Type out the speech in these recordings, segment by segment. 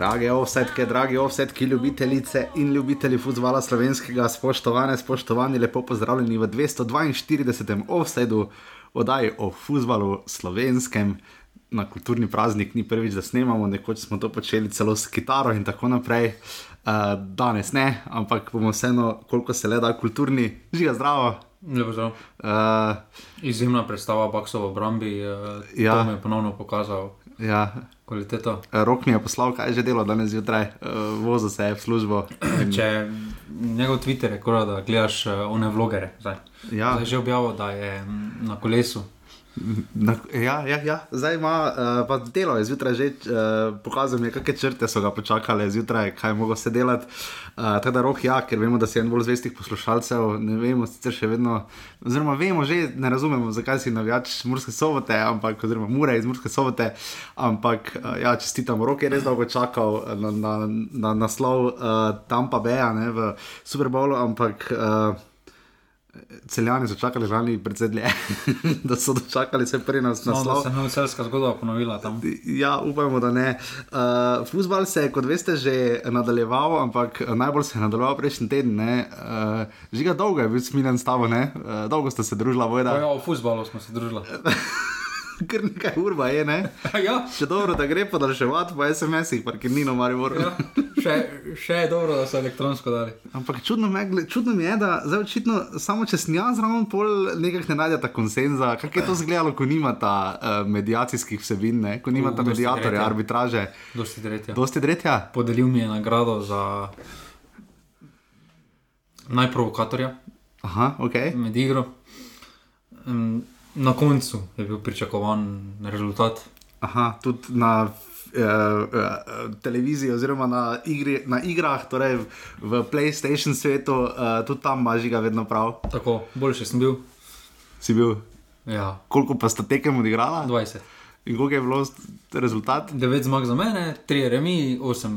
Drage offsetke, dragi offsetki, ljubitelice in ljubitelji futbola slovenskega, spoštovane, spoštovani, lepo pozdravljeni v 242. offsetu oddaji o futbalu slovenskem. Na kulturni praznik ni prvič, da snemamo, nekoč smo to počeli celo s kitaro in tako naprej. Uh, danes ne, ampak bomo vseeno, koliko se le da, kulturni, žiga zdravo. Lepo zdrav. Uh, Izjemna predstava Baksa v obrambi, uh, ja. to mi je ponovno pokazal ja, kvaliteto. rok mi je poslal, kaj je že delo danes zjutraj, uh, vozil se je v službo. In, Če njegov Twitter je da gledaš uh, one vlogere, zdaj. ja, zdaj je že objavil, da je mm, na kolesu. Na, ja, ja, ja, zdaj ima, uh, pa delo je zjutraj že uh, pokazal, mi je, kakšne črte so ga počakale zjutraj, kaj je mogel se delati. Uh, tako da rok, ja, ker vemo, da si en bolj zvestih poslušalcev, ne vemo, sicer še vedno, oziroma vemo že, ne razumemo, zakaj si navijač Murske sobote, ampak, oziroma Mure iz Murske sobote, ampak, uh, ja, čestitam, rok je res dolgo čakal na, na, na naslov uh, Tampa Beja ne, v Super Bowlu, ampak. Uh, Celjani so čakali lani predvsej dlje, da so dočakali vse prej nas No, da naslov. se je novocelska zgodba ponovila tam. Ja, upajmo, da ne. Uh, Fusbal se je, kot veste, že nadaljeval, ampak najbolj se je nadaljeval prejšnji teden. ne. Uh, žiga dolgo je bil smiljen s tabo, ne? uh, dolgo sta se družila, vojda. ja, v futbalu smo se družili. Kar nekaj urba je, ne? ja, Še dobro, da gre podaljševati po SMS-ih, pa ker ni no Maribor. ja. Še, še je dobro, da so elektronsko dali. Ampak čudno, me, čudno mi je, da zdaj očitno samo če jaz zraven pol nekako ne najdete konsenza. Kako je to izgledalo, ko nimata uh, medijacijskih vsebin, ne? ko nimata medijatorja, arbitraže. Dosti tretja. Dosti tretja? Podelil mi je nagrado za najprovokatorja Aha, ok. med igro. Um, na koncu je bil pričakovan rezultat. Aha, tudi na uh, uh, televiziji, oziroma na, igri, na igrah, torej v, v PlayStation svetu, uh, tudi tam imaš ga vedno prav. Tako, boljši sem bil. Si bil, Ja, koliko pa sta tekem odigrala 20. in koliko je bilo rezultat? 9 zmag za mene, 3 remi, 8,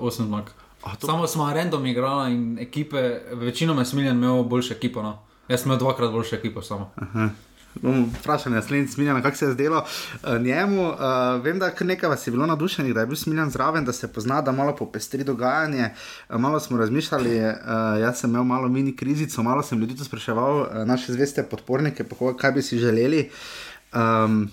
8 zmag. A, to- Samo smo random igrali in ekipe, večinoma je Smiljan imel boljšo ekipo. No. Jaz sem imel dvakrat boljšo ekipo samo. Bom vprašal naslednjič, Smiljana, kako se je zdelo uh, njemu. Uh, vem, da nekaj vas je bilo navdušenih, da je bil Smiljan zraven, da se pozna, da malo popestri dogajanje. Uh, malo smo razmišljali, uh, jaz sem imel malo mini krizico, malo sem ljudi tu spraševal, uh, naše zveste podpornike, pa kaj bi si želeli. Um,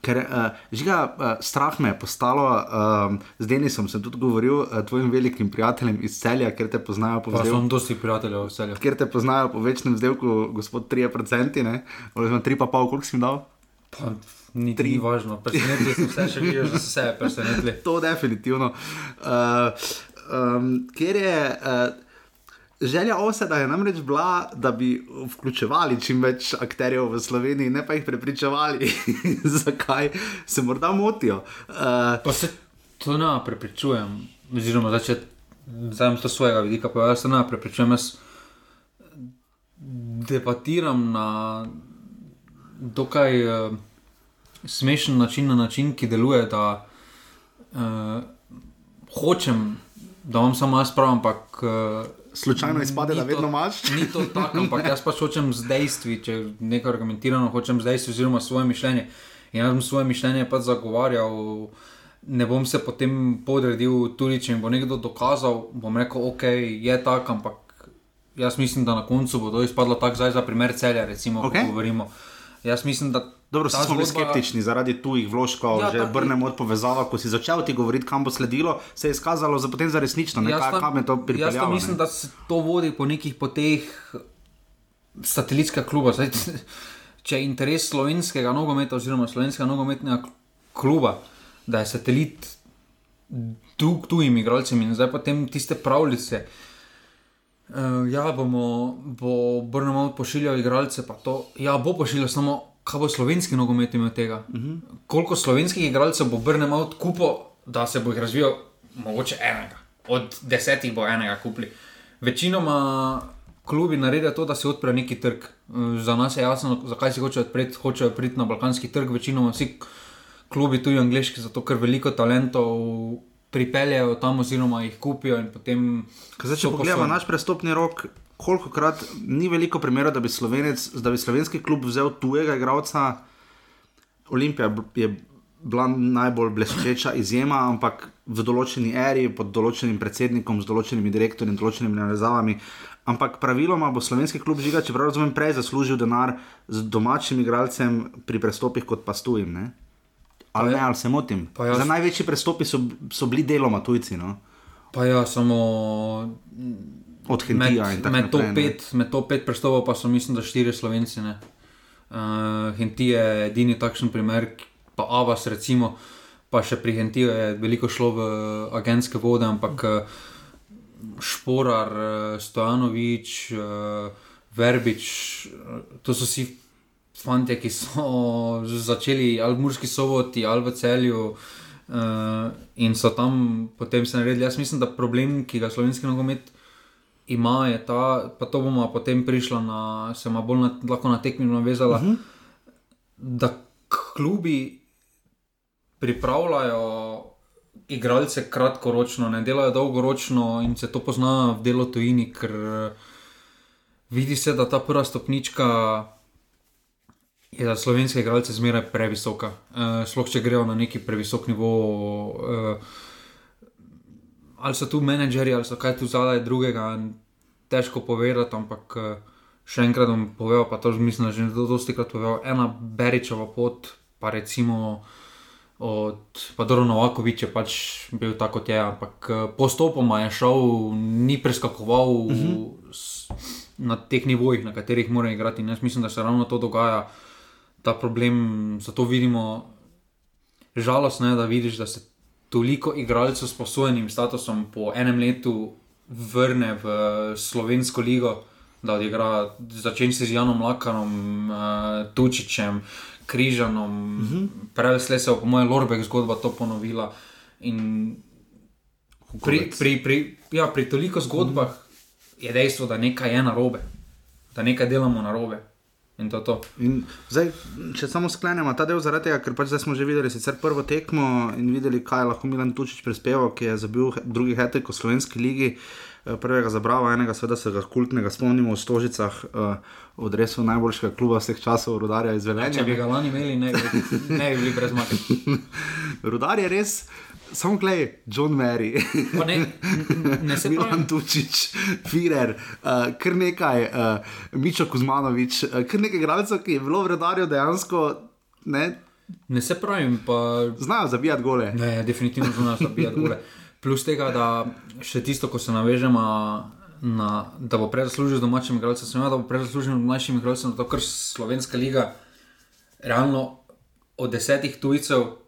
Ker uh, žiga, uh, strah me je postalo, um, z Denisom sem tudi govoril, uh, tvojim velikim prijateljem iz celja, ker te poznajo po Pa vzdevku sem dosti prijateljev vseljo. ker te poznajo po večnem vzdelku, gospod 3%, ne, oziroma 3,5, koliko si jim dal? Pa, ni tri važno, presenetili smo se, še vidiš, da so se presenetili. To definitivno. Uh, um, ker je uh, želja oseda je namreč bila, da bi vključevali čim več akterjev v Sloveniji, ne pa jih prepričevali, zakaj se morda motijo. Uh, Pa se to ne prepričujem, oziroma zdaj, če zdaj to svojega vidika, pa jaz se ne prepričujem. Jaz debatiram na dokaj uh, smešen način, na način, ki deluje, da uh, hočem, da imam samo jaz prav, ampak. Uh, slučajno izpade, da Ni to- vedno imaš. Ni to tako, ampak jaz pač hočem z dejstvi, če nekaj argumentirano hočem z dejstvi, oziroma svoje mišljenje. In jaz bom svoje mišljenje pač zagovarjal, ne bom se potem podredil tudi, če mi bo nekdo dokazal, bom rekel, ok, je tako, ampak jaz mislim, da na koncu bo to izpadlo tako, zdaj za primer celja, recimo, okay. govorimo. Jaz mislim, da. Dobro, vsi smo bili zgodba- skeptični zaradi tujih vložkov, ja, že brnemo od povezava, ko si začel ti govoriti, kam bo sledilo, se je izkazalo za potem za resnično, ne, Jaz kaj, kam je to Jaz pripeljalo. pa mislim, ne. da se to vodi po nekih poteh satelitskega kluba. Zdaj, če je interes slovenskega nogometa oziroma slovenskega nogometnega kluba, da je satelit tu, tujim igralcem in zdaj potem tiste pravljice. Uh, ja, bomo, bo Brnemo pošiljal igralce, pa to. Ja, bo pošiljal samo, kaj bo slovenski nogomet imel tega. Uh -huh. Koliko slovenskih igralcev bo Brnemo kupo, da se bo jih razvijal, mogoče enega. Od desetih bo enega kupili. Večinoma klubi naredijo to, da se odpre neki trg. Eh, Za nas je jasno, zakaj si hočejo odpreti, hočejo priti na balkanski trg. Večinoma vsi klubi, tudi angliški, zato ker veliko talentov pripeljejo tam, oziroma jih kupijo in potem. Zdaj, če pogledamo posojeni. naš prestopni rok, koliko krat ni veliko primerov, da bi, Slovenec, da bi slovenski klub vzel tujega igralca. Olimpija je bila najbolj bleščeča izjema, ampak v določeni eri, pod določenim predsednikom, z določenimi direktorji določenimi navezavami. Ampak praviloma bo slovenski klub žiga, čeprav razumem, prej zaslužil denar z domačim igralcem pri prestopih kot pa s tujim. Ne? Ali, Pa ne, ja. ali se motim? Za največji prestopi so, so bili deloma tujci, no? Pa ja, samo od med, Hentija in tako med, naprej. ne. pet, med top pet prstopov pa so, mislim, da štiri slovenci. Uh, Henti je edini takšen primer, pa Avas, recimo, pa še pri Hentiju je veliko šlo v agentske vode, ampak uh, Šporar, Stojanovič, Verbič, to so vsi fanti, ki so začeli ali v Murski soboti ali v celju. Uh, in so tam potem se naredili. Jaz mislim, da problem, ki ga slovenski nogomet ima, je ta, pa to bomo potem prišla na, se ima bolj na, lahko na tekmi navezala, uh -huh. da klubi pripravljajo igralce kratkoročno, ne delajo dolgoročno in se to pozna v delu tujini, ker vidi se, da ta prva stopnička je za slovenske igralce zmeraj previsoka. Uh, Sploh če grejo na neki previsok nivo. Uh, ali so tu menedžerji, ali so kaj tu zadaj drugega, težko povedati, ampak eh, še enkrat bom povedal, pa to že mislim, da že dosti krat povedal, ena Beričeva pot, pa recimo od Padoro Novakovič je pač bil tako, kot je, ampak eh, postopoma je šel, ni preskakoval uh -huh. na teh nivojih, na katerih mora igrati. In jaz mislim, da se ravno to dogaja, ta problem, zato vidimo, žalostno je, da vidiš, da se toliko igralcev s posojenim statusom po enem letu vrne v slovensko ligo, da odigra, začenši s Janom Lakanom, uh, Tučičem, Križanom, uh -huh. prej se je po mojem Lorbek zgodba to ponovila. In pri, pri, pri, ja, pri toliko zgodbah uh -huh. je dejstvo, da nekaj je narobe, da nekaj delamo narobe. In to to. In zdaj, če samo sklenemo ta del, zaradi tega, ker pač smo že videli sicer prvo tekmo in videli, kaj je lahko Milan Tučič prispeval, ki je zabil drugi hetek v slovenski ligi. eh, Prvega za Bravo, enega seveda se ga kultnega spomnimo v Stožicah, uh, odresu najboljšega kluba vseh časov, Rudarja iz Velenja. Če bi ga lani imeli, ne bi, ne bi bili brez zmage. Rudar je res, samo gledaj, John Mary, Ne, ne Milan. Tučič, Firer, uh, kar nekaj, uh, Mičo Kuzmanovič, uh, kar nekaj igralcev, ki je bilo v Rudarju dejansko, ne, Ne se pravim, pa znajo zabijati gole. ne, definitivno nas zabijati gole. Plus tega, da še tisto, ko se navežemo, na, da bo prej zaslužil z domačim igralcem, sem da bo prej zaslužil z mlajšim igralcem, zato ker slovenska liga, realno od desetih tujcev,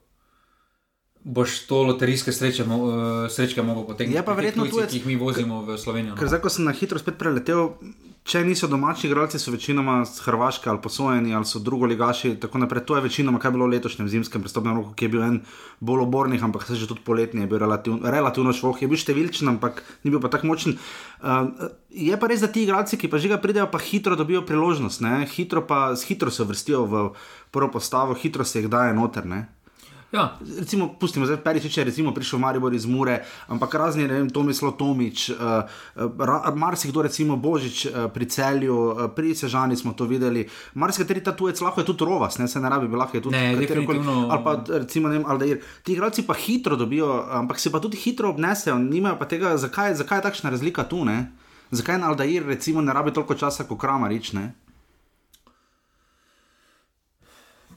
boš to loterijske sreče, mo, eh, srečke mogel potegniti. Je pa Pri teh verjetno tujec- ki jih mi vozimo v Slovenijo. Ker No. zdaj, ko sem na hitro spet preletel, če niso domači igralci, so večinoma Hrvaške ali posojeni ali so drugo ligaši in tako naprej. To je večinoma, kaj je bilo v letošnjem zimskem prestopnem roku, ki je bil en bolj obornih, ampak se že tudi poletni je bil relativ, relativno švoh, je bil številčen, ampak ni bil pa tako močen. Uh, je pa res, da ti igralci, ki pa že ga pridejo, pa hitro dobijo priložnost, ne? hitro pa hitro se vrstijo v prvo postavo, hitro se jih daje noter. Ne? Ja, Recimo, pustimo zdaj, Peričič je recimo prišel Maribor iz Mure, ampak razni, ne vem, Tomislav Tomič, uh, uh, marsikdo, recimo Božič uh, pri celju, uh, pri Sežani smo to videli, marsikateri ta tujec lahko je tudi rovas, ne se ne rabi, lahko je tudi Ne, katerikoli- ali pa recimo ne vem, Aldair. Ti igralci pa hitro dobijo, ampak se pa tudi hitro obnesejo, nimajo pa tega, zakaj, zakaj je takšna razlika tu, ne? Zakaj na Aldair recimo ne rabi toliko časa kot Kramarič, ne?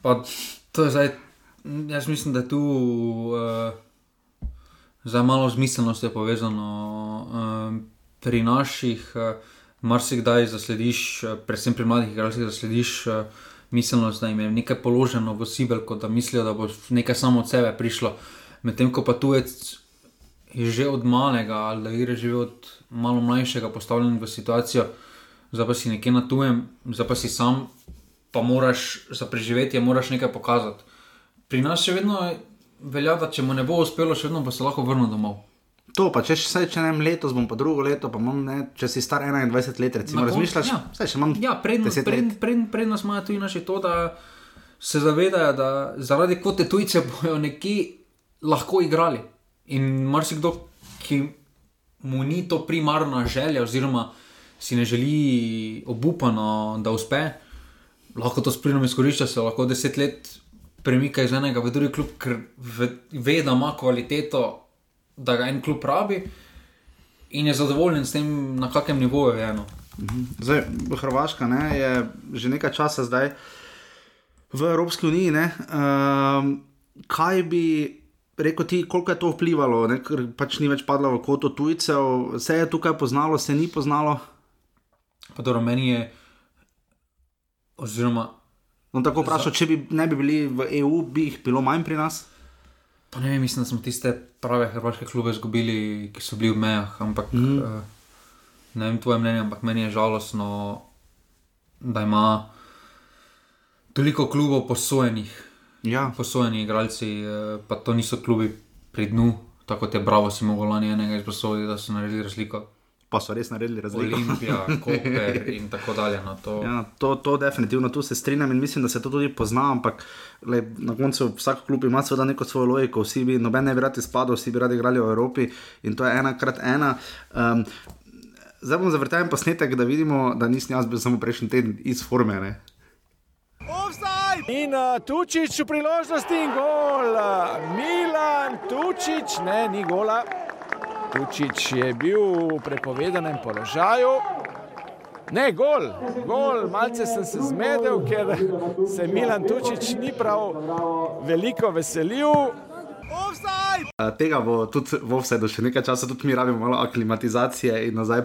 Pa to je zdaj, jaz mislim, da je tu uh, za malo z miselnostjo povezano. Uh, pri naših, uh, marsikdaj zaslediš, uh, predvsem pri mladih igralcih, zaslediš uh, miselnost, da jim je nekaj položeno v sibelko, da mislijo, da bo nekaj samo od sebe prišlo. Medtem ko pa tujec je že od malega ali da je že od malo mlajšega postavljen v situacijo, zdaj pa si nekje na tujem, zdaj pa si sam, pa moraš za preživetje, moraš nekaj pokazati. Pri nas še vedno velja, da če mu ne bo uspelo, še vedno pa se lahko vrne domov. To pa, če, saj, če ne letos bom pa drugo leto, pa imam, ne, če si star 21 let, recimo, razmišljaš, ja. saj še imam Ja, prednost 10 pred, let. pred, pred nas imajo tudi naši to, da se zavedajo, da zaradi kvote tujce bojo nekje lahko igrali. In marsikdo, ki mu ni to primarna želja, oziroma si ne želi obupano, da uspe, lahko to s plinom izkorišča, se lahko deset let premika iz enega v drugi klub, ker ve, ve, da ima kvaliteto, da ga en klub rabi in je zadovoljen s tem, na kakem nivoju je eno. Zdaj, Hrvaška ne, je že nekaj časa zdaj v Evropski uniji. Um, kaj bi rekel ti, koliko je to vplivalo, ne, ker pač ni več padlo v koto tujcev, se je tukaj poznalo, se ni poznalo? Pa dobro, meni je, oziroma No, tako vprašal, če bi ne bi bili v EU, bi jih bilo manj pri nas. Pa ne vem, mislim, da smo tiste prave hrvaške klube izgubili, ki so bili v mejah. Ampak mm. uh, ne vem tvoje mnenje, ampak meni je žalostno, da ima toliko klubov posojenih. Ja. Posojeni igralci, uh, pa to niso klubi pri dnu, tako kot je Bravo si mogel lani enega izposoditi, da so naredili razliko pa so res naredili razliko. Olimpija, Koper in tako dalje. No, to... Ja, to, to definitivno, tu se strinjam in mislim, da se to tudi pozna, ampak le, na koncu vsak klub ima seveda neko svojo logiko, vsi bi, noben ne bi rad izpadel, vsi bi radi igrali v Evropi in to je ena krat ena. Um, zdaj bom zavrtel posnetek, da vidimo, da nisem jaz bil samo prejšnji teden iz forme. In uh, Tučič v priložnosti in gol, Milan Tučič, ne, ni gola. Tučič je bil v prepovedanem položaju. Ne, gol, gol, malce sem se zmedel, ker se Milan Tučič ni prav veliko veselil. Tega bo tudi v offsetu še nekaj časa, tudi mi rabimo malo aklimatizacije in nazaj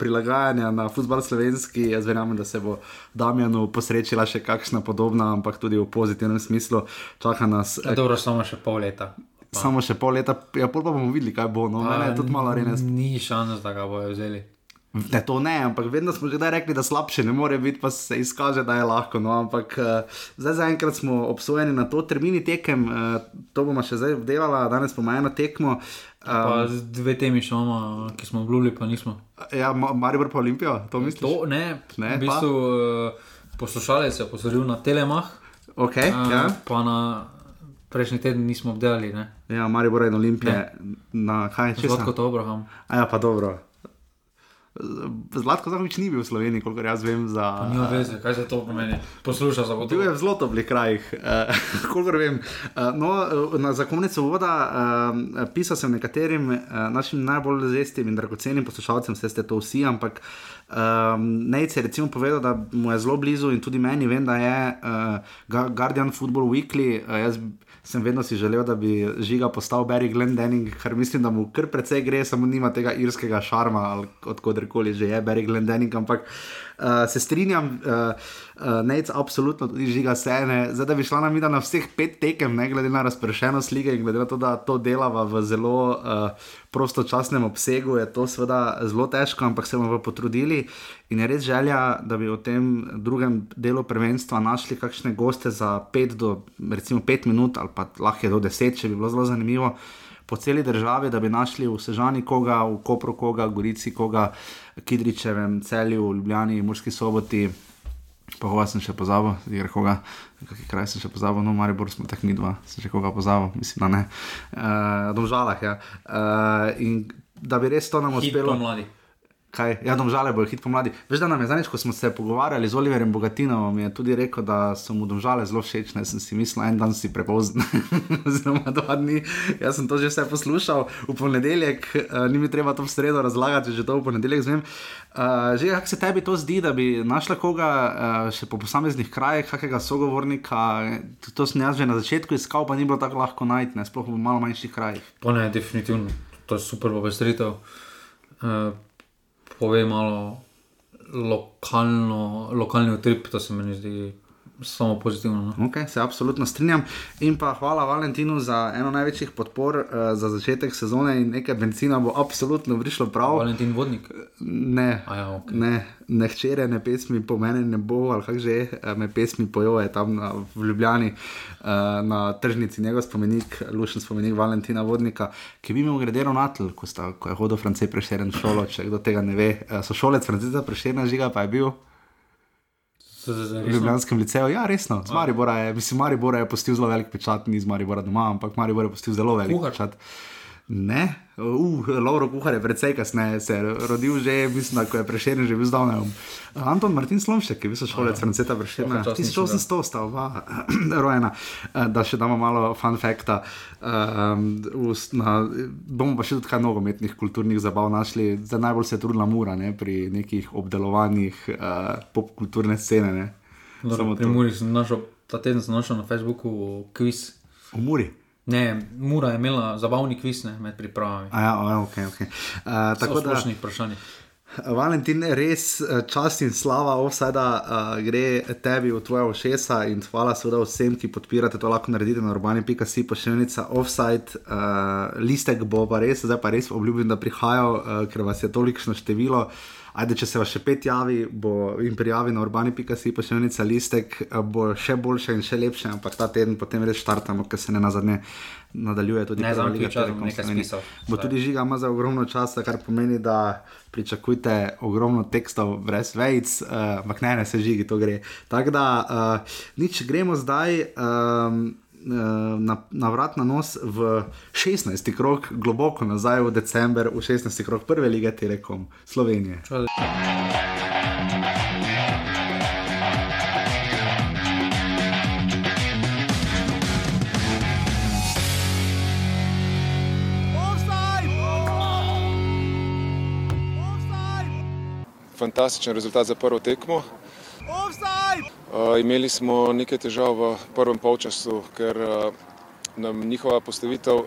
prilagajanja na futbol slovenski. Jaz verjamem, da se bo Damjanu posrečila še kakšna podobna, ampak tudi v pozitivnem smislu. Čaka nas. Ja, dobro, samo še pol leta. Pa. Samo še pol leta, ja, pol pa bomo videli, kaj bo. No, pa, tudi malo renes. Ni šans, da ga bojo vzeli. Ne, to ne, ampak vedno smo že rekli, da slabše ne more biti, pa se izkaže, da je lahko. No, ampak uh, zdaj zaenkrat smo obsojeni na to, termini tekem, uh, to bomo še zdaj obdelali, danes bomo eno tekmo. Um, dve temi imamo, ki smo obljubili, pa nismo. Ja, Marijo pa Olimpijo, to misliš? To, ne, ne, v bistvu uh, poslušalec je posodil na telemah. Okay, uh, ja. Pa na Prejšnji teden nismo obdelali. Ne? Ja, Marijo Bore in Olimpije, na kaj če. Zlatko to Abraham. A ja, pa dobro. Zlatko Zahovič ni bil v Sloveniji, koliko jaz vem. Za, Nima veze, kaj se to pomeni. Poslušaj za vodo. Bil je v zelo toplih krajih, uh, koliko vem. Uh, no, na zakonnico voda uh, pisal sem nekaterim uh, našim najbolj zvestim in dragocenim poslušalcem, vse ste to vsi, ampak um, Nec je recimo povedal, da mu je zelo blizu in tudi meni vem, da je uh, Guardian Football Weekly. Uh, sem vedno si želel, da bi žiga postal Barry Glendenning, ker mislim, da mu kar precej gre, samo nima tega irskega šarma odkudkoli že je Barry Glendenning. Ampak uh, se strinjam, uh, uh, nec absolutno tudi žiga scene. Zdaj, da bi šla nam na vseh pet tekem, ne glede na razpršenost lige in glede na to, da to delava v zelo. Uh, prostočasnem obsegu je to seveda zelo težko, ampak se bomo potrudili. In je res želja, da bi v tem drugem delu prvenstva našli kakšne goste za 5 do recimo 5 minut ali pa lahko do 10, če bi bilo zelo zanimivo. Po celi državi, da bi našli v Sežani koga, v Kopru koga, v Gorici koga, Kidričevem, Celju, Ljubljani, Murski soboti, pa hova sem še pozabil, zdaj koga, kakšen kraj sem še pozabil, no, Maribor smo tako mi dva, sem še koga pozabil, mislim, da ne. Uh, Domžalah, ja. Uh, in da bi res to nam uspelo. Mladi. Kaj? Ja, domžale bojo hit pomladi. Veš, da nam je zadnjič, ko smo se pogovarjali z Oliverjem Bogatinom, je tudi rekel, da so mu domžale zelo všeč. Ne sem si mislil, en dan si prepozen, oziroma dva dni. Jaz sem to že vse poslušal v ponedeljek, uh, ni mi treba to v sredo razlagati, že to v ponedeljek zvem. Uh, že kako se tebi to zdi, da bi našla koga uh, še po posameznih krajih, kakega sogovornika? To sem jaz že na začetku iskal, pa ni bilo tako lahko najti, ne sploh v malo manjših krajih. Pa ne, definitivno, to je super popestritev. Uh, pove malo lokalno, lokalni utrip, to se mi zdi samo pozitivno. No? Okay, se absolutno strinjam. In pa hvala Valentinu za eno največjih podpor uh, za začetek sezone in nekaj benzina bo absolutno prišlo prav. Valentin Vodnik. Ne, ja, okay. ne, ne hčere, ne pesmi po meni ne bo, ali kako že, eh, me pesmi pojoje tam na, v Ljubljani uh, na tržnici, njegov spomenik, lušen spomenik Valentina Vodnika, ki bi imel gredero natl, ko, sta, ko je hodil Francej prešeren šolo, če kdo tega ne ve. Uh, so šolec Franceza prešerna žiga pa je bil. V Ljubljanskem liceju, ja, resno. Z Maribora je, mislim, Maribora je postil zelo velik pečat, ni z Maribora doma, ampak Maribora je postil zelo velik Kuhar. pečat. Ne, uh, Lauro Kuhar je precej kasneje se je rodil, že mislim, ko je prešeren, že bil zdavnaj. Anton Martin Slomšek, ki je bil šolec Franceta Prešerna, 1800 sta oba rojena, Eh, da še damo malo fun facta. Um, na, bomo pa še tudi kaj nogometnih kulturnih zabav našli, za najbolj se je trudila Mura ne, pri nekih obdelovanjih uh, popkulturne scene. Ne. Samo pri Muri sem našel, ta teden sem našel na Facebooku kviz. V Muri. Ne, Mura je imela zabavni kviz ne, med pripravami. A ja, a, ok, ok. Uh, tako da. Splošnih vprašanj. Valentin, res eh, čast in slava offsajda uh, gre tebi v tvoje ušesa in hvala seveda vsem, ki podpirate to lahko naredite na urbani.si pošiljnica offside. Uh, listek bo pa res, zdaj pa res obljubim, da prihajajo, uh, ker vas je tolikšno število. Ajde, če se vas še pet javi bo, in prijavi na urbani.si pošiljnica listek, uh, bo še boljše in še lepše, ampak ta teden potem res štartamo, ker se ne nazadnje nadaljuje tudi Ne, liga čas, Telekom bom nekaj spisal. Bo tudi žiga ima za ogromno časa, kar pomeni, da pričakujte ogromno tekstov brez vejc, uh, ampak ne, ne se žigi, to gre. Tako da, uh, nič, gremo zdaj. Um, Na, na vrat na nos v 16. krog, globoko nazaj v december, v 16. krog prve lige Telekom Slovenije. fantastičen rezultat za prvo tekmo. Uh, imeli smo nekaj težav v prvem polčasu, ker uh, nam njihova postavitev uh,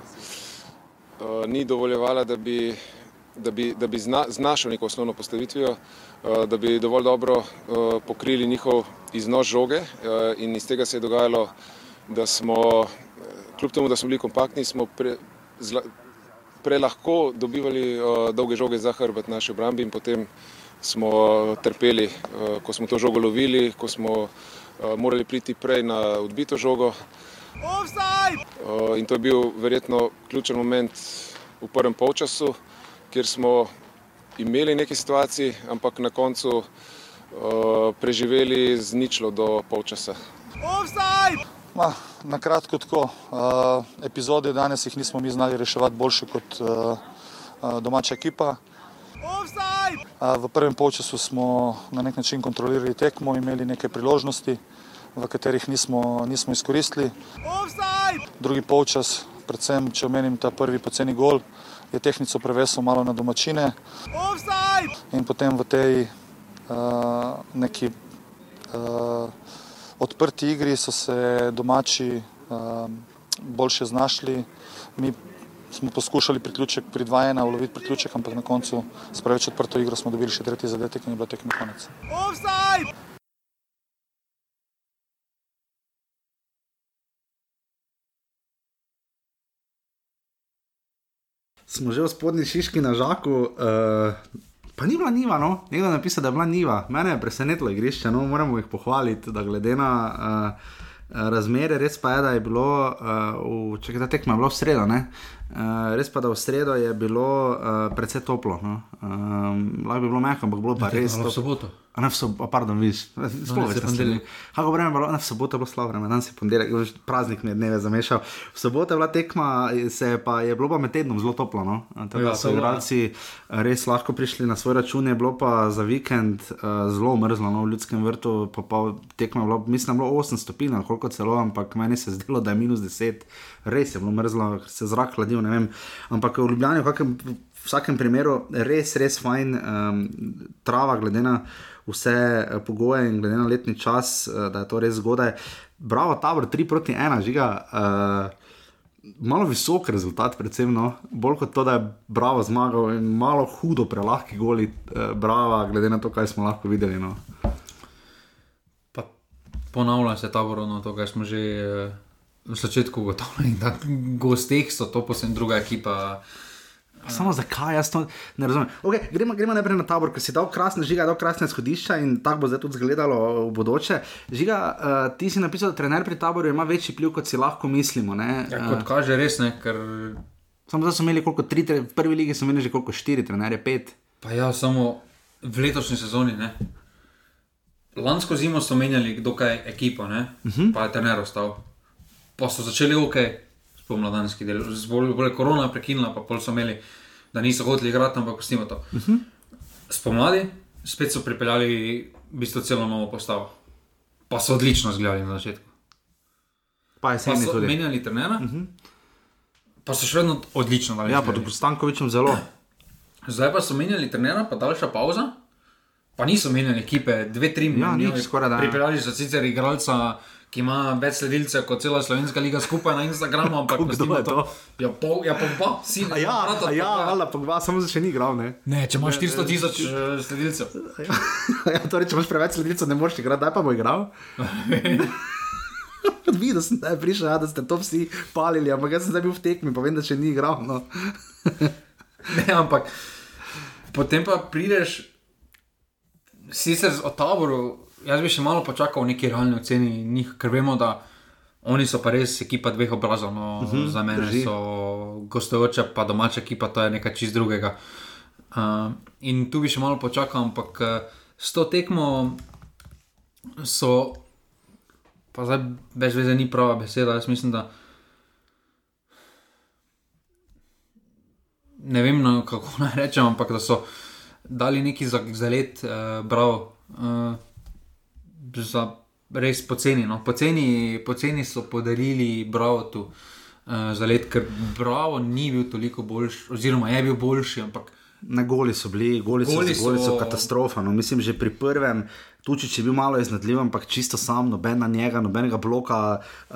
ni dovoljevala, da bi, da bi, da bi zna, znašel neko osnovno postavitvijo, uh, da bi dovolj dobro uh, pokrili njihov iznos žoge uh, in iz tega se je dogajalo, da smo, kljub temu, da smo bili kompaktni, smo pre, zla, prelahko dobivali uh, dolge žoge za hrbet naši obrambi in potem smo trpeli, eh, ko smo to žogo lovili, ko smo eh, morali priti prej na odbito žogo. Eh, In to je bil verjetno ključen moment v prvem polčasu, kjer smo imeli nekaj situacij, ampak na koncu preživeli z ničlo do polčasa. Ma, na kratko tako, epizode danes jih nismo mi znali reševati boljše kot domača ekipa. V prvem polčasu smo na nek način kontrolirali tekmo, imeli nekaj priložnosti, v katerih nismo, nismo izkoristili. Drugi polčas, predvsem če omenim ta prvi poceni gol, je tehnico prevesel malo na domačine. In potem v tej uh, neki uh, odprti igri so se domači uh, boljše znašli. Mi smo poskušali priključek pri 2-1 uloviti priključek, ampak na koncu s preveč odprto igro smo dobili še tretji zadetek in je bila tekma konec. Smo že v spodnji šiški na žaku, uh, pa ni bila niva, no, nekdo je napisal, da je bila niva. Mene je presenetilo igrišče, no, moramo jih pohvaliti, da glede na uh, razmere, res pa je, da je bilo, uh, v, če ta tekma je bila v sredo, ne. Uh, res pa, da v sredo je bilo uh, precej toplo. No. Um, lahko bi bilo mehko, ampak bilo pa res v soboto. A ne v soboto, pardon, viš, sploh Danes je veste, ponedeljek. Kako vreme bilo, ne v soboto je bilo slabo vreme, danes je ponedeljek, už praznik mi je dneve zamešal. V soboto je bila tekma, se pa je bilo pa med tednom zelo toplo, no. Tako da Ja, so je bilo, igralci res lahko prišli na svoj račun, je bilo pa za vikend uh, zelo mrzlo, no, v ljudskem vrtu, pa, pa tekma je bilo, mislim, da bilo 8 stopinj, koliko celo, ampak meni se je zdelo, da je minus 10, res je bilo mrzlo, se je zrak hladil, ne vem. Ampak v Ljubljani, v kakem, v vsakem primeru, res, res fajn, um, trava, glede na vse eh, pogoje in glede na letni čas, uh, da je to res zgodaj. Bravo, tabor 3 proti 1, žiga. Uh, Malo visok rezultat, predvsem, no? bolj kot to, da je Bravo zmagal in malo hudo, prelahki goli, eh, Brava, glede na to, kaj smo lahko videli. No? Pa ponavlja se taborovno to, kar smo že eh, v začetku ugotovili, da gosteh so to posebno druga ekipa. Pa Samo zakaj, jaz to ne razumem. Okay, gremo, gremo najprej na tabor, ker si dal krasne žiga, dal krasne izhodišča in tako bo zdaj tudi izgledalo v bodoče. Žiga, uh, ti si napisal, da trener pri taboru ima večji pliv, kot si lahko mislimo. ne? Ja, Eh, kot kaže, res ne, ker Samo zdaj so imeli koliko tri, tre- v prvi ligi so imeli že koliko štiri, trenerje pet. pa ja, samo v letošnji sezoni. Ne. Lansko zimo so menjali dokaj ekipo, ne, uh -huh. pa je trener ostal. Pa so začeli ok, spomladanski del. Zbolj bolj korona prekinila, pa pol so imeli, da niso hoteli igrati, ampak pustimo to. Uh -huh. Spomladi spet so pripeljali v bistvu celo novo postavo. Pa so odlično zgledali na začetku. Pa je Pa sami so tudi. menjali trenera, uh -huh. pa so še vedno odlično dali. Ja, tudi Stankovičem zelo. Zdaj pa so menjali trenera, pa daljša pauza. Pa niso menjali ekipe, dve, tri Ja, minute. nič, skoraj da, ja. Pripeljali so sicer igralca, ki ima več sledilcev kot cela slovenska liga skupaj na Instagramu, ampak Kdo je to? Ja, pol, ja, pa dva, si A ja, a ja, valjda, pa dva, samo še ni igral, ne. Ne, če imaš 400 tisoč eh, sledilcev. ja, torej, če imaš preveč sledilcev, ne moreš igrati, daj pa bo igral. Videl sem, da je prišel, ja, da ste to vsi palili, ampak jaz sem zdaj bil v tekmi, pa vem, da še ni igral. No. Ne, ampak potem pa prideš, sicer o taboru, jaz bi še malo počakal v neki realni oceni njih, ker vemo, da oni so pa res ekipa dveh obrazov. No, uh -huh, za mene drži. so gostujoča, pa domača ekipa, to je nekaj čist drugega. Uh, in tu bi še malo počakal, ampak uh, s to tekmo so, pa zdaj brez veze ni prava beseda, jaz mislim, da. ne vem, no, kako naj rečem, ampak da so dali neki za, za let, uh, bravo, uh, za res poceni. No. Poceni, poceni so podarili bravo tu uh, za let, ker bravo ni bil toliko boljši, oziroma je bil boljši, ampak Na goli so bili, goli, Goli so, goli so so- katastrofa. No. Mislim, že pri prvem. Tučič je bil malo iznadljiv, ampak čisto sam, noben na njega, nobenega bloka. Uh,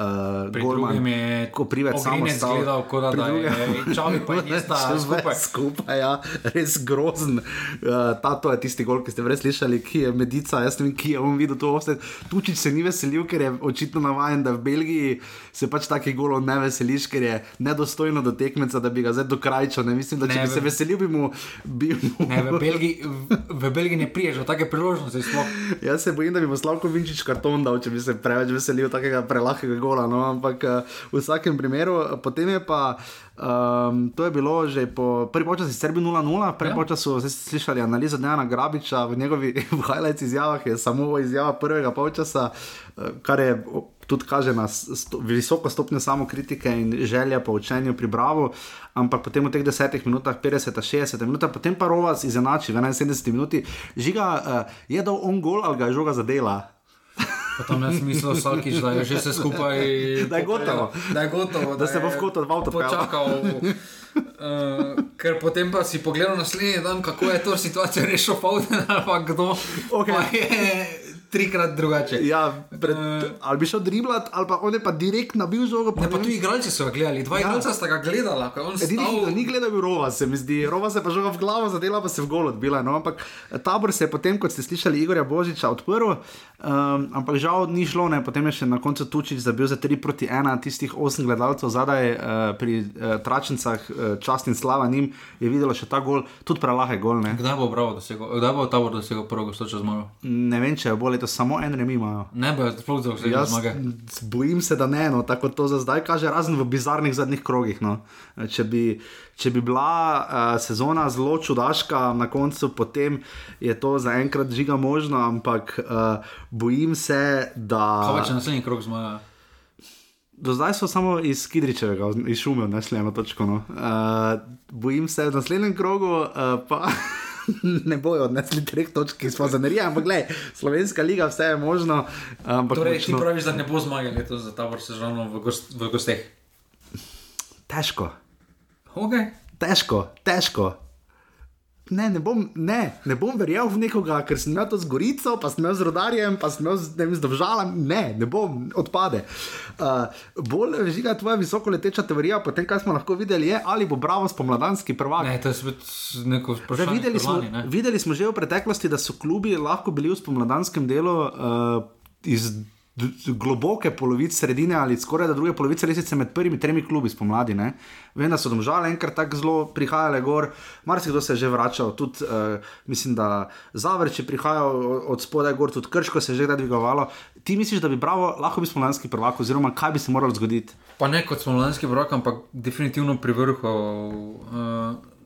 golman, drugem je ko prived samo Ogrinec stal. gledal, da, da je Čavi pa je sta Vse skupaj. skupaj, ja, res grozen. Uh, ta to je tisti gol, ki ste prej slišali, ki je medica, jaz ne vem, ki je on videl to vse. Tučič se ni veselil, ker je očitno navaden, da v Belgiji se pač takih golov ne veseliš, ker je nedostojno do tekmeca, da bi ga zdaj dokrajčal. Ne mislim, da če Ne, bi se v- veselil, bi mu. Bi mu Ne, v, Belgiji, v, v Belgiji ne priješ take priložnosti. Sploh. Jaz se bojim, da bi mu Slavko Vinčič karton dal, če bi se preveč veselil takega prelahkega gola. No? Ampak uh, v vsakem primeru, uh, potem je pa. Um, to je bilo že po prvi počasi, sicer bil 0-0, prvi ja. počasu ste slišali analizo Dejana Grabiča v njegovi highlights izjavah, je samo izjava prvega polčasa, uh, kar je tudi kaže na sto, visoko stopnjo samokritike in želja po učenju pri Bravo, ampak potem v teh desetih minutah, 50-60 minut, potem pa Rovas izenači v 71 minuti, žiga uh, je dal on gol ali ga je žoga zadela. Pa tam jaz mislil, Salkič, da je že vse skupaj. Da je gotovo. Da je gotovo. Da se bo je v kot od avto peljal. počakal. Uh, ker potem pa si pogledal naslednji dan, kako je to situacijo rešil Fauden ali pa kdo. Okej. Pa je trikrat drugače. Ja, pred, Eh. ali bi šel driblat, ali pa on je pa direkt nabil žogo. Ne, pa tu igralci so ga gledali, dva Ja. igralca sta ga gledala, je Edini, ki stal. ni gledal, je bil Rova, se mi zdi. Rova se je pa žoga v glavo, zadela pa se v gol odbila. No? Ampak tabor se je potem, kot ste slišali, Igorja Božiča odprl, um, ampak žal ni šlo, ne? potem je še na koncu Tučič zabil za 3 proti 1, tistih 8 gledalcev zadaj uh, pri uh, Tračnicah, uh, čast in slava njim, je videlo še ta gol, tudi prelahek gol. Ne? Kdaj bo bravo dosegel, kdaj bo tabor dosegel prvo gostočo zmago? ne vem, če bo letos samo en remi imajo. Ne bo sploh dosegel Jaz zmage. bojim se, da ne, no, tako to za zdaj kaže, razen v bizarnih zadnjih krogih. No. Če, bi, če bi bila uh, sezona zelo čudaška na koncu, potem je to zaenkrat žiga možno, ampak uh, bojim se, Kaj da. pa če naslednji krok zmaga? Do zdaj so samo iz Kidričevega, iz Šume, našli eno točko. No. Uh, bojim se, da v naslednjem krogu uh, pa. Ne bojo odnesli treh točk iz Fazanerija, ampak gledaj, slovenska liga, vse je možno. Ampak Torej, ti močno- praviš, da ne bo zmage letos za tabor sezono v, gost, v gosteh. težko. Okay. težko, težko. Ne, ne bom, ne, ne bom verjel v nekoga, ker sem imel to z Gorico, pa sem imel z rodarjem, pa sem imel z, ne z državam. Ne, ne bom, odpade. Uh, bolj žiga tvoja visoko leteča teorija, potem kaj smo lahko videli, je ali bo bravo spomladanski prvak. Ne, to je spet neko vprašanje. videli, smo, ne? videli smo že v preteklosti, da so klubi lahko bili v spomladanskem delu uh, iz globoke polovice, sredine ali skoraj da druge polovice lesice med prvimi tremi klubi spomladi. Ne? Vem, da so domžale enkrat tako zelo prihajale gor, marsikdo se je že vračal, tudi uh, mislim, da Zavrč je prihajal od spodaj gor, tudi Krško se je že kdaj dvigovalo. Ti misliš, da bi bravo lahko bil spomladanski prvak, oziroma kaj bi se moralo zgoditi? Pa ne kot smo lanski vrok, ampak definitivno pri vrhu. Uh,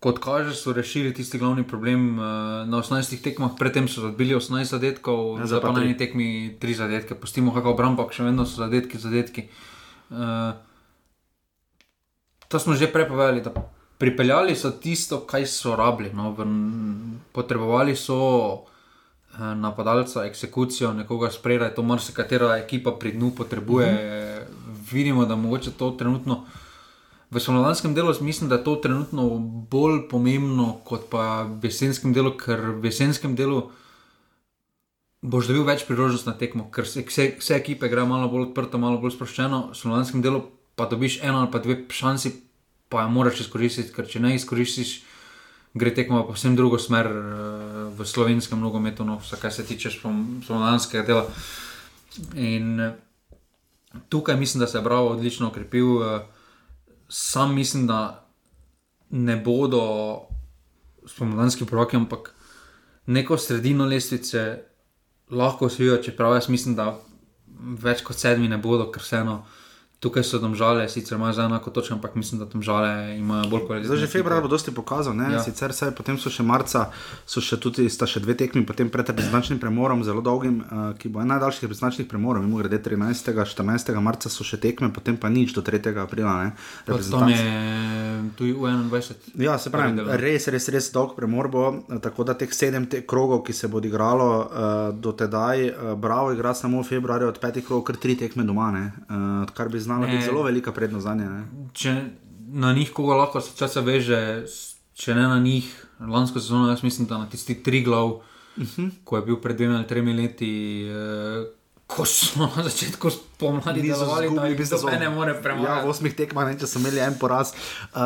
kot kaže, so rešili tisti glavni problem uh, na 18 tekmah, predtem so odbili 18 zadetkov, Ja, zdaj pa na eni tekmi 3 zadetke. Pustimo, kako obrambo, še vedno so zadetki, zadetki. Uh, to smo že prej povedali, da pripeljali so tisto, kaj so rabili. No, v, potrebovali so eh, napadalca, eksekucijo, nekoga spredaj, to marsikatera ekipa pri dnu potrebuje. Mm -hmm. Vidimo, da mogoče to trenutno. V slovenskem delu mislim, da je to trenutno bolj pomembno kot pa v jesenskem delu, ker v jesenskem delu boš dobil več priložnosti na tekmo, ker vse, vse ekipe grejo malo bolj odprto, malo bolj sproščeno, v slovenskem delu pa dobiš eno ali pa dve šansi, pa jo moraš izkoristiti, ker če ne izkoristiš, gre tekmo pa vsem drugo smer uh, v slovenskem nogometu, no, kar se tiče slovenskega dela. In uh, tukaj mislim, da se je Bravo odlično okrepil. Uh, sam mislim, da ne bodo spomladanski proroki, ampak neko sredino lestvice lahko osvojijo, čeprav jaz mislim, da več kot sedmi ne bodo, ker vseeno. Tukaj so tam žale, sicer imajo za enako točko, ampak mislim, da tam žale imajo bolj kot leto. Že februar bo dosti pokazal, ja. sicer saj, potem so še marca, so še tudi še dve tekmi, potem pred reprezentančnim premorom, zelo dolgim, uh, ki bo en najdaljših reprezentančnih premorov, mimo grede 13. 14. marca so še tekme, potem pa nič do 3. aprila. Tam je tudi v 21. Ja, se pravi, res, res, res dolg premor bo, tako da teh sedem te krogov, ki se bo odigralo uh, do tedaj, uh, bravo, igra samo v februarju od petih krogov, kar tri tekme doma, uh, kar bi znalo biti zelo velika prednost za nje. Če na njih koga lahko se časa veže, če ne na njih, lansko sezono, jaz mislim, da na tisti tri glav, uh Mhm. -huh. ko je bil pred dvema ali tremi leti. Eh, Ko smo na začetku pomladi delovali, da bi se ne more premagati. Ja, v osmih tekmah, če so imeli en poraz. Uh,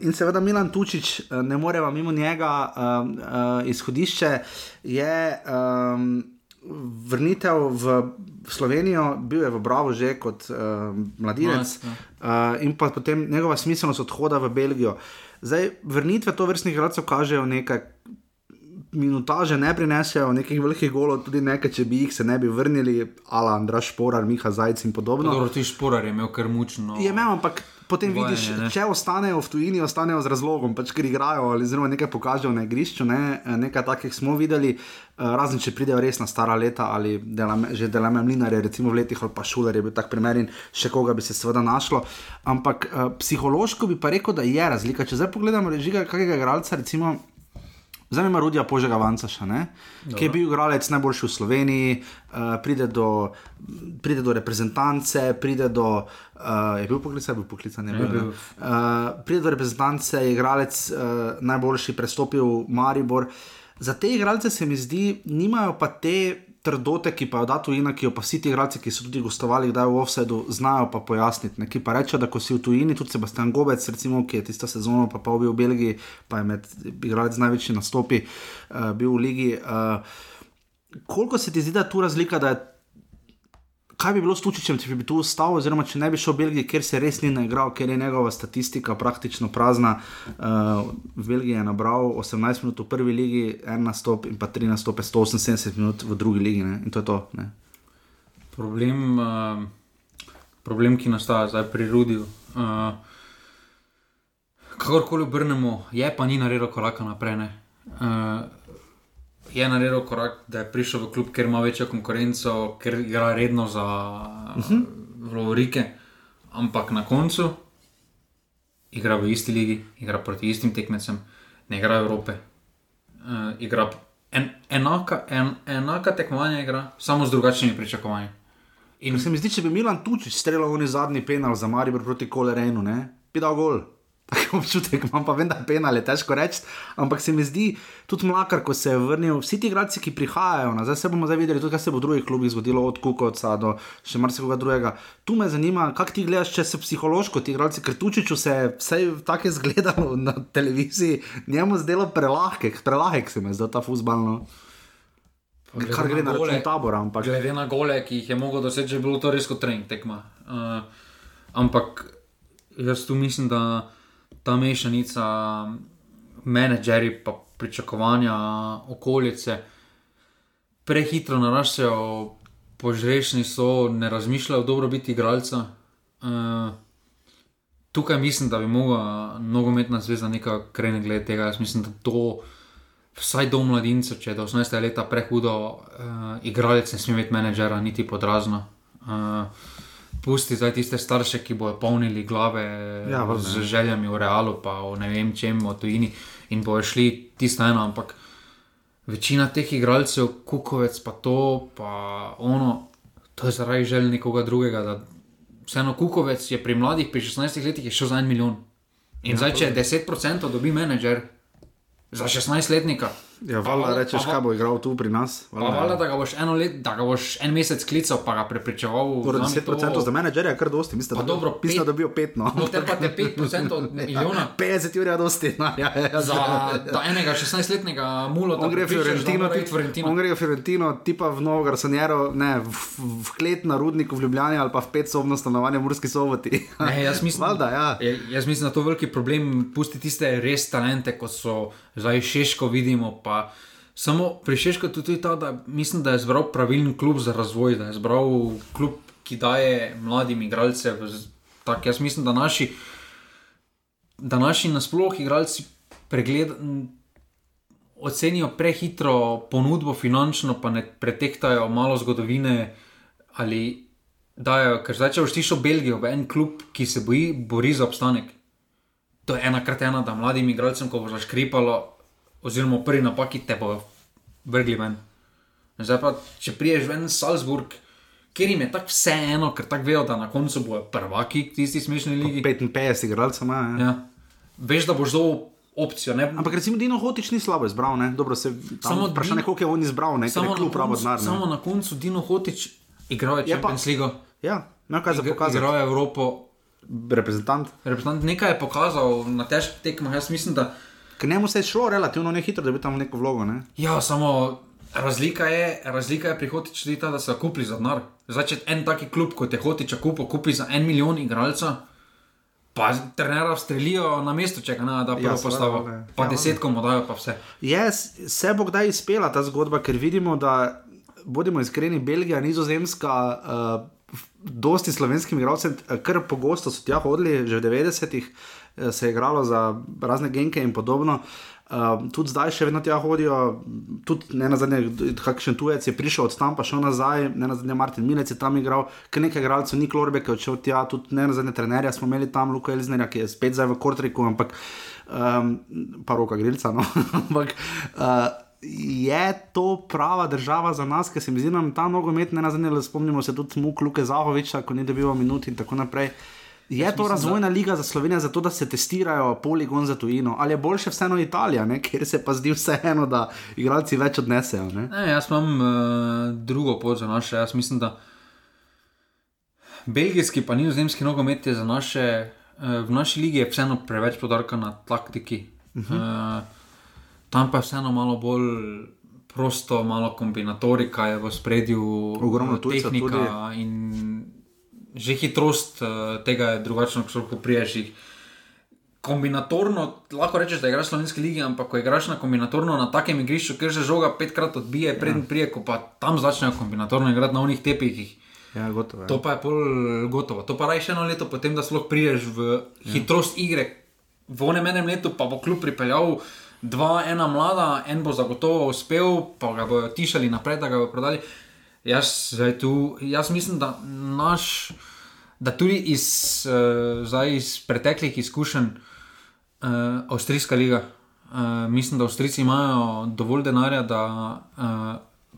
in seveda Milan Tučič, ne moreva mimo njega, uh, uh, izhodišče je. Um, vrnitev v Slovenijo, bil je v Bravo že kot uh, mladinec uh, in pa potem njegova smiselnost odhoda v Belgijo. Zdaj, vrnitve to vrstnih gradcev kažejo nekaj. Minutaže ne prinesejo nekih velikih golov, tudi nekaj, če bi jih se ne bi vrnili, ala Andraš Šporar, Miha Zajec in podobno. Dobro, ti Šporar je imel kar mučno. Je imel, ampak potem Vojne, vidiš, ne. če ostanejo v tujini, ostanejo z razlogom, pač ker igrajo ali zelo nekaj pokažejo na igrišču. Ne? Nekaj takih smo videli, eh, razen če pridejo res na stara leta ali delame, že delame mlinare, recimo v letih ali pa šuler je bil tak primer in še koga bi se seveda našlo. Ampak uh, psihološko bi pa rekel, da je razlika. Če zdaj pogledamo režiga kakega igralca, recimo. Zdaj ima Rudija Požega Vancaša, ne? ki je bil igralec najboljši v Sloveniji, uh, pride, do, pride do reprezentance, pride do. Uh, je bil poklican, je bil poklican, ne Je bil. bil. Uh, pride do reprezentance, je igralec uh, najboljši, prestopil v Maribor. Za te igralce se mi zdi, nimajo pa te trdote, ki pa jo da tujina, ki jo pa vsi ti igralci, ki so tudi gostovali, kdaj v offsetu, znajo pa pojasniti. Ne? Ki pa rečejo, da ko si v tujini, tudi Sebastian Gobec, recimo, ki je tisto sezono pa pa bil v Belgiji, pa je med igralci z največji nastopi, uh, bil v ligi. Uh, koliko se ti zdi, da je tu razlika, da je kaj bi bilo s Tučičem, če bi tu ostal, oziroma če ne bi šel v Belgijo, ker se res ni naigral, ker je njegova statistika praktično prazna. Uh, v Belgiji je nabral 18 minut v prvi ligi, en nastop in pa tri nastope, 178 minut v drugi ligi. Ne? In to je to. Ne? Problem, uh, problem, ki nastaja zdaj pri Rudiju. Uh, kakorkoli obrnemo, je pa ni naredil koraka naprej. ne. Uh, je naredil korak, da je prišel v klub, ker ima večjo konkurenco, ker igra redno za uh -huh. Lovorike, ampak na koncu igra v isti ligi, igra proti istim tekmecem, ne igra Evrope. Uh, igra en, enaka, en, enaka tekmovanja, igra, samo z drugačnimi pričakovanji. In se mi zdi, če bi Milan Tučič streljal v zadnji penal za Maribor proti Kolerenu, ne? bi dal gol. Tako občutek imam, pa vem, da penal je težko reči, ampak se mi zdi tudi mlakar, ko se je vrnil. Vsi ti igralci, ki prihajajo, nazaj se bomo zdaj videli, tudi kaj se bo v drugih klubih zgodilo, od Kukovca do še marsikoga drugega. Tu me zanima, kako ti gledaš, če se psihološko ti igralci, ker Tučiču se je vse tako zgledalo na televiziji, njemu zdelo prelahek, prelahek se mi zdel ta fuzbalno. Kar gre na račun tabora, ampak Glede na gole, ki jih je mogel doseči, je bilo to res kot trening tekma. Uh, ampak jaz tu mislim, da ta mešanica menedžerji pa pričakovanja okolice prehitro naraščajo, požrešni so, ne razmišljajo o dobrobiti igralca. Uh, tukaj mislim, da bi mogla nogometna zveza nekaj kreniti glede tega. Jaz mislim, da to vsaj do mladincev, če je do 18 let prehudo, uh, igralec ne sme imeti menedžera, niti podrazno. Uh, pusti zdaj tiste starše, ki bodo polnili glave Ja, valjda, z ja. željami v realu, pa o ne vem čem, o tujini in bojo šli tisto eno, ampak večina teh igralcev, kukovec pa to, pa ono, to je zaradi želj nekoga drugega. da Vseeno kukovec je pri mladih, pri 16 letih je šel za en milijon. In ja, zdaj, če 10% dobi menedžer za 16-letnika, Ja, valjda rečeš, kaj bo igral tu pri nas. Valjda, da ga boš eno let, da ga boš en mesec klical, pa ga prepričeval. Torej, z nami 10% to- za menedžerja je kar dosti, mislim, Pa da dobro, pet- dobijo 5. No. No, te pa te 5% od milijona 50 ur je dosti. No, ja, ja, za ta enega 16-letnega mulo, On gre Fiorentino, ti, on Fiorentino. gre v Fiorentino, ti pa v Novo Garsonjero, ne, v, v klet na rudniku v Ljubljani ali pa v petsobno stanovanje v Murski soboti. Ne, jaz mislim, Valjda, ja. jaz mislim, da to veliki problem. Pusti tiste res talente, kot so zdaj Šeško, vidimo. Pa samo pri Šeško je tudi ta, da mislim, da je zbral pravilen klub za razvoj, da je zbral klub, ki daje mladim igralcem. Tak, jaz mislim, da naši, da naši nasploh igralci pregled, m, ocenijo prehitro ponudbo finančno, pa ne pretektajo malo zgodovine ali dajo, ker zdaj če boš tišel Belgijo, v en klub, ki se boji, bori za obstanek. To je ena krat ena, da mladim igralcem, ko bo zaškripalo, oziroma prvi napaki te bo vrgli ven. Zdaj pa, če priješ ven Salzburg, kjer jim je tako vseeno, ker tako vejo, da na koncu bojo prvaki tisti smešni ligi. 55 igralcev ima. Ja. Ja. Veš, da boš zelo opcijo. Ne? Ampak recimo Dino Hotič ni slabo izbral, ne? Dobro se Samo vprašanje, koliko je on izbral, ne? Ker samo, pravo koncu, denar. samo na koncu Dino Hotič igral je Champions League, Ja, ima kaj za pokazati. igral je Evropo. Reprezentant. Reprezentant nekaj je pokazal na težkih tekmah. Jaz mislim, da Ker njemu se je šlo relativno nehitro, da bi tam neko vlogo. Ne? ja, samo razlika je, razlika je pri Hotiču ta, da so kupili za denar. Zdaj, če en taki klub kot je Hotiča kupil, kupi za en milijon igralca. Pa trenera strelijo na mesto, če ga ne da prvo Ja, postavo. ne. Pa Ja, desetko mu dajo, pa vse. Je, se bo kdaj izpela ta zgodba, ker vidimo, da bodimo iskreni, Belgija, Nizozemska, uh, dosti slovenskim igralcem, eh, kar pogosto so tja hodili, že v 90-ih eh, se je igralo za razne genke in podobno. Uh, tudi zdaj še vedno tja hodijo, tudi ne na zadnje, kakšen tujec je prišel od tam, pa šel nazaj, ne na zadnje Martin Milec je tam igral, ker nekaj igralcev ni Klorbek, ki je odšel tja, tudi ne na zadnje trenerja smo imeli tam, Luka Elznerja, ki je spet zdaj v Kortriku, ampak um, pa roka grilca. No? ampak uh, je to prava država za nas, ker se mi zdi, da nam ta nogomet, ne na zadnje, spomnimo se tudi Muk Luke Zahoviča, ko ni dobival minut in tako naprej. Je to razvojna liga za Slovenijo, zato da se testirajo poligon za tujino, ali je boljše vseeno Italija, ne? kjer se pa zdi vseeno, da igralci več odnesejo. Ne? Ne, jaz imam uh, drugo pot za naše. Jaz mislim, da belgijski pa nizozemski nogomet je za naše, uh, v naši ligi je vseeno preveč podarka na taktiki. Uh -huh. uh, tam pa je vseeno malo bolj prosto, malo kombinatorika je v spredju, Ogromno tehnika in že hitrost uh, tega je drugačna, kot priješ jih. Kombinatorno, lahko rečeš, da igraš v slovenski ligi, ampak ko igraš na kombinatorno na takem igrišču, kjer se žoga petkrat odbije, ja. prije, ko pa tam začnejo kombinatorno igrati na unih tepihih. Ja, gotovo. To pa je pol gotovo. To pa raj še eno leto, potem da sploh priješ v hitrost igre. V onem enem letu pa bo kljub pripeljal dva, ena mlada, en bo zagotovo uspel, pa ga bodo tišali naprej, da ga bodo prodali. Jaz, tu, jaz mislim, da naš, da tudi iz, uh, iz preteklih izkušenj uh, Avstrijska liga, uh, mislim, da Avstrijci imajo dovolj denarja, da uh,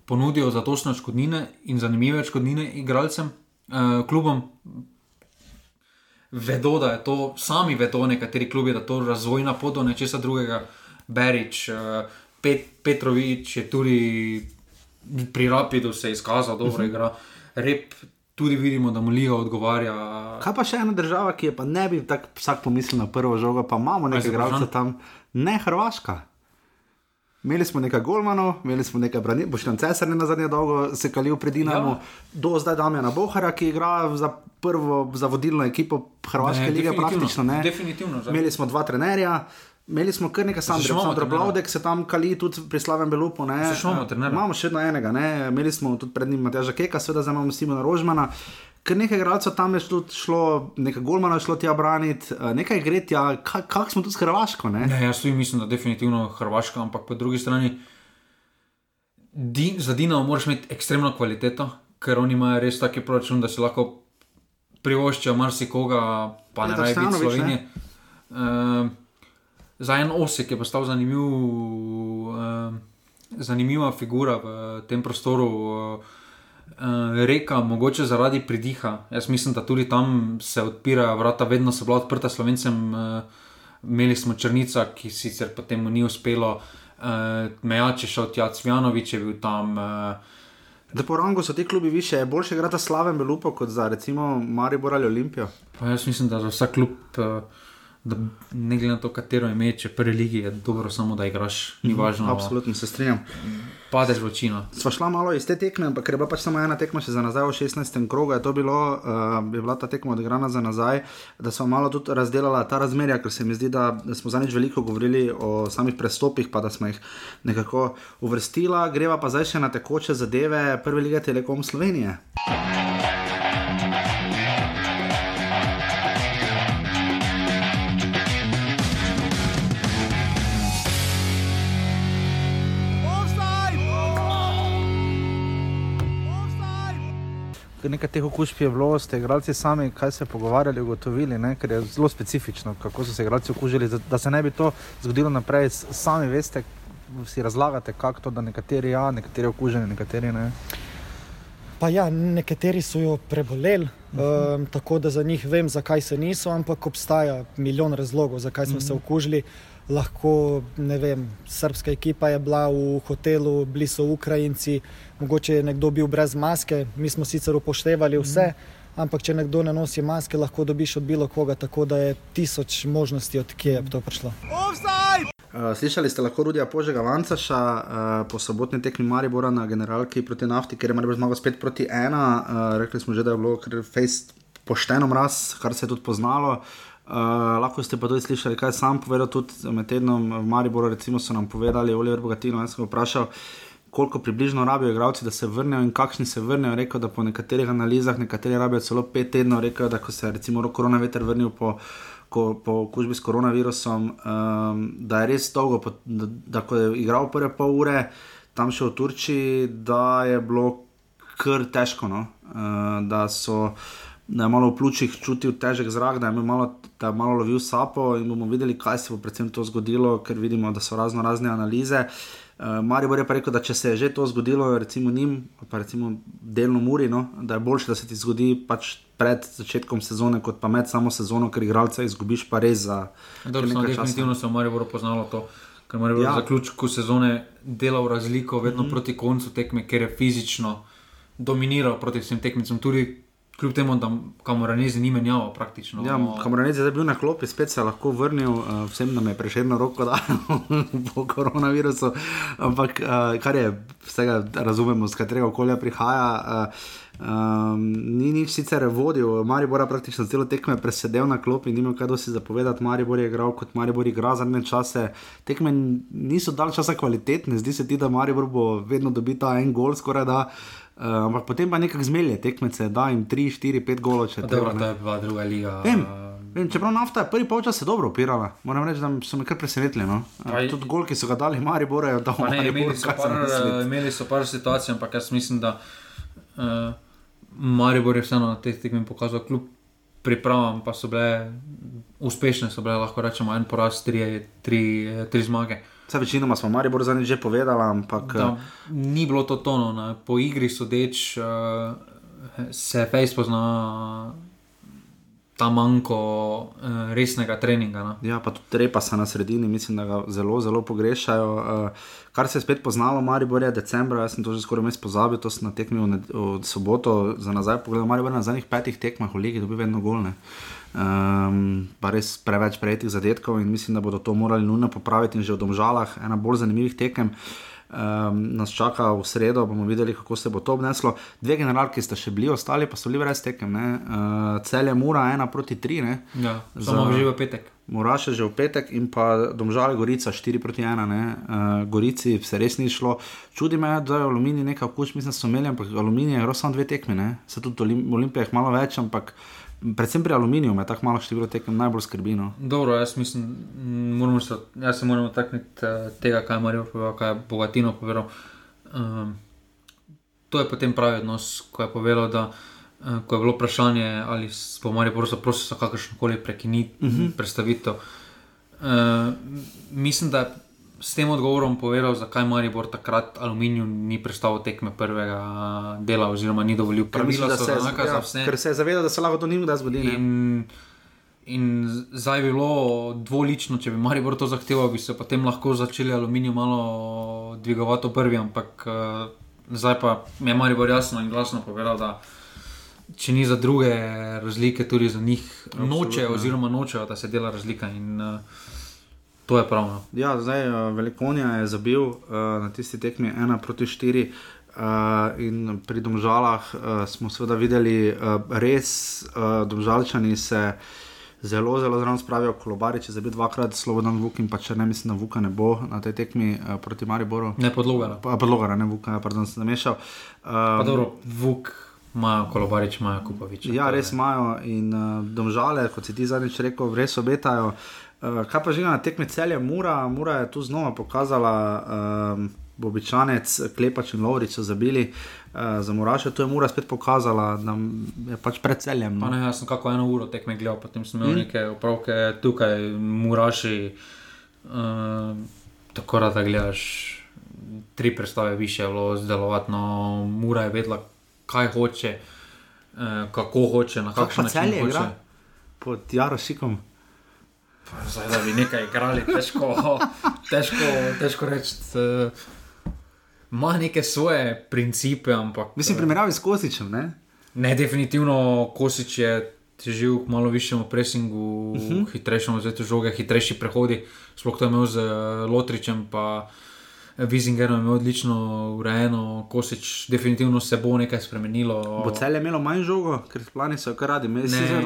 ponudijo zadostne odškodnine in zanimive odškodnine igralcem, uh, klubom. Vedo, da je to, sami vedo, nekateri klubi, da je to razvojna pot do nečesa drugega. Berič, uh, Pet, Petrovič je tudi pri Rapidu se je izkazal, dobro igra. Rep tudi vidimo, da mu liga odgovarja. Kaj pa še ena država, ki je pa ne bi tako vsak pomislil na prvo žogo, pa imamo nekaj igralcev tam, ne Hrvaška. Imeli smo nekaj golmanov, imeli smo nekaj branilcev, boš tam cesar ne na zadnje dolgo se kalil pred Dinamo, ja. do zdaj Damjana Bohara, ki igra za prvo, za vodilno ekipo Hrvaške Ne, lige definitivno, praktično. Ne. definitivno, zdaj. Imeli smo dva trenerja. Imeli smo kar nekaj Sandra trenerja. Blaudek se tam kali tudi pri Slavem Belupu. ne. Se še imamo še vedno enega, ne. imeli smo tudi pred njim Matjaža Keka, seveda zdaj imamo Simona Rožmana. Ker nekaj igralcev tam je tudi šlo, nekaj Golmana je šlo tja braniti, eh, nekaj gre tja, kako kak smo tudi s Hrvaško. Ne? Ne, jaz tudi mislim, da definitivno Hrvaška, ampak po drugi strani di, za Dinamo moraš imeti ekstremno kvaliteto, ker oni imajo res taki proračun, da si lahko privoščijo marsikoga, pa ne raje biti Slovenije. Uh, za en osek je postal zanimiv, uh, zanimiva figura v tem prostoru. Uh, uh, reka, mogoče zaradi pridiha. Jaz mislim, da tudi tam se odpirajo vrata, vedno so bila odprta slovencem. Uh, imeli smo Črnica, ki sicer potem ni uspelo, uh, Mejač je šel tja, Cvjanovič je bil tam. Uh, Da po rangu so ti klubi više, boljše igrati Slaven Belupo kot za recimo Maribor ali Olimpijo. Pa jaz mislim, da za vsak klub, eh, da ne glede na to, katero ime, če prvi ligi je dobro, samo da igraš, ni važno. Mhm, Absolutno se strinjam. Padeš v očino. Sva šla malo iz te tekme, ampak je bila pač samo ena tekma še za nazaj v 16. krogu, je to bilo, uh, je bila ta tekma odigrana za nazaj, da smo malo tudi razdelala ta razmerja, ker se mi zdi, da, da smo zadnjič veliko govorili o samih prestopih, pa da smo jih nekako uvrstila. Greva pa zdaj še na tekoče zadeve Prve lige Telekom Slovenije. Nekaj teh okužb je bilo, ste igralci sami, kaj se pogovarjali, ugotovili, ne? ker je zelo specifično, kako so se igralci okužili. Da, da se ne bi to zgodilo naprej, sami veste, si razlagate, kako to, da nekateri ja, nekateri okuženi, nekateri ne. Pa ja, nekateri so jo preboleli, uh -huh. um, tako da za njih vem, zakaj se niso, ampak obstaja milijon razlogov, zakaj smo uh -huh. se okužili. Lahko, ne vem, srpska ekipa je bila v hotelu, bili so Ukrajinci, mogoče je nekdo bil brez maske, mi smo sicer upoštevali vse, uh -huh. ampak če nekdo ne nosi maske, lahko dobiš od bilo koga, tako da je tisoč možnosti, odkje je to prišlo. Uh, slišali ste lahko Rudija Požega Vancaša uh, po sobotni tekmi Maribora na generalki proti nafti, ker je Maribor zmagal spet proti ena. Uh, rekli smo že, da je bilo kar fejst pošteno mraz, kar se je tudi poznalo. Uh, lahko ste pa tudi slišali, kaj sam povedal, tudi med tednom v Mariboru, recimo so nam povedali, Oliver Bogatino, jaz sem ga vprašal, koliko približno rabijo igralci, da se vrnejo in kakšni se vrnejo. Rekel, da po nekaterih analizah, nekateri rabijo celo pet tednov, rekel, da ko se je koronaveter vrnil po ko, po okužbi s koronavirusom, um, da je res dolgo, po, da, da ko je igral prve pol ure, tam še v Turčiji, da je bilo kar težko. No? Uh, da, so, da je malo v pljučih čutil težek zrak, da je imel malo, da je malo lovil sapo in bomo videli, kaj se bo predvsem to zgodilo, ker vidimo, da so razno razne analize. Uh, Maribor je pa rekel, da če se je že to zgodilo, recimo njim, pa recimo delno Muri, no, da je bolje, da se ti zgodi pač pred začetkom sezone, kot pa med samo sezono, ker igralca izgubiš pa res za Dobro, samo definitivno se v Mariboru poznalo to, ker Maribor Ja. v zaključku sezone delal razliko vedno mm. -hmm. proti koncu tekme, ker je fizično dominiral proti vsem tekmicam. Tudi kljub temu, da kamoranezi ni menjal praktično. Ja, Kamoranec je zdaj bil na klopi, spet se je lahko vrnil, uh, vsem nam je prešerno roko dal po koronavirusu, ampak uh, kar je, vsega razumemo, z katerega okolja prihaja. Uh, Um, ni nič sicer vodil, Maribor je praktično celo tekme presedel na klopi, ni imel kaj dosti zapovedati. Maribor je igral kot Maribor igra zadnje čase. Tekme niso dalj časa kvalitetne, zdi se ti, da Maribor bo vedno dobil ta en gol, skoraj da. Uh, ampak potem pa nekako zmelje tekmece, da jim 3, 4, 5 golov, če Dobro, treba, ne. to je bila druga liga. Vem, vem, čeprav nafta je prvi polčas se dobro opirala, moram reči, da so me kar presenetili. No? Pa je- Tudi gol, ki so ga dali, Maribor je dal Pa Ne, Mariboru, imeli, so par, imeli so par situacij, ampak jaz mislim, da uh, Maribor je vseeno na teh tekmih pokazal, kljub pripravam, pa so bile uspešne, so bile lahko rečemo en poraz, tri, tri, tri zmage. Vse večinoma smo Maribor zadnjič že povedali, ampak Da, ni bilo to tono, ne. po igri sodeč uh, se fejs pozna ta manjko uh, resnega treninga. No. Ja, pa tudi repasa na sredini, mislim, da ga zelo, zelo pogrešajo. Uh, kar se je spet poznalo, Maribor je decembra, jaz sem to že skoraj mes pozabil, to sem na tekmi v, v soboto za nazaj pogledal. Maribor je na zadnjih petih tekmah v Ligi dobil vedno golne. Um, pa res preveč prejetih zadetkov in mislim, da bodo to morali nujno popraviti in že v domžalah, ena bolj zanimivih tekem. Um, nas čaka v sredo, bomo videli, kako se bo to obneslo. Dve generalki sta še bili, ostali pa so bili brez tekem. Uh, Cel je mura, ena proti tri. Ne? Ja, samo Za- že v petek. Moraš že v petek in pa domžale Gorica 4 proti 1. Ne? Uh, Gorici se res ni šlo. Čudi me, da je aluminij nekaj okuš, mislim, so imeli, ampak aluminij je samo dve tekme. Ne? Se tudi Olim Olimpija je malo več, ampak predvsem pri aluminiju me tako malo število tekem najbolj skrbi. No? Dobro, jaz mislim, moramo se, jaz se moram dotakniti uh, tega, kaj je Marijo povedal, kaj je Bogatino povedal. Um, to je potem pravi odnos, ko je povedal, da eh, ko je bilo vprašanje, ali smo morali prositi za kakršno koli prekinitev, uh -huh. predstavitev. Uh, mislim, da je s tem odgovorom povedal, zakaj Maribor takrat aluminij ni predstavil tekme prvega dela, oziroma ni dovolil pravila, da se enaka ja, za vse. Ker se je zavedal, da se lahko to ni kdaj zgodilo. In, in zdaj bi bilo dvolično, če bi Maribor to zahteval, bi se potem lahko začeli aluminij malo dvigovati v prvi, ampak uh, zdaj pa je Maribor jasno in glasno povedal, da če ni za druge razlike, tudi za njih noče, oziroma nočejo, da se dela razlika. In, uh, To je pravno. Ja, zdaj uh, Velikonija je zabil uh, na tisti tekmi 1 proti 4. Uh, in pri Domžalah uh, smo seveda videli, da uh, res uh, Domžalčani se zelo, zelo zelo spravijo, kolobari, če zabi dvakrat, slobodan Vuk in pa če ne mislim, da Vuka ne bo na tej tekmi uh, proti Mariboru. Ne podlogara. Podlogara, ne Vuka, pardon, sem zamešal. Um, dobro, Vuk. Imajo kolobarič, imajo kupovič. Ja, res imajo in uh, domžale, kot si ti zadnjič rekel, res obetajo. Uh, kaj pa že na tekmi celje Mura, Mura je tu znova pokazala, um, Bobičanec, Klepač in Lovrič so zabili uh, za Muraše, to je Mura spet pokazala, da je pač pred celjem. No. Ne, jaz sem kako eno uro tekme gledal, potem sem imel mm. neke opravke tukaj, Muraši, uh, tako da gledaš. Tri predstave više je bilo zdelovati, no, Mura je vedela, kaj hoče, eh, kako hoče, na kakšen način hoče. Igra? Pod Jarošikom. Zdaj, da bi nekaj igrali, težko, težko, težko reči. Ima neke svoje principe, ampak. Mislim, primerjavi s Kosičem, ne? Ne, definitivno Kosič je težil k malo višjemu presingu, uh mhm. -huh. hitrejšemu zvetu žoge, hitrejši prehodi, sploh to je imel z Lotričem. Pa, Vizinger je odlično urejeno, Kosič, definitivno se bo nekaj spremenilo. Bo cel je imelo manj žogo, ker lani so kar radi.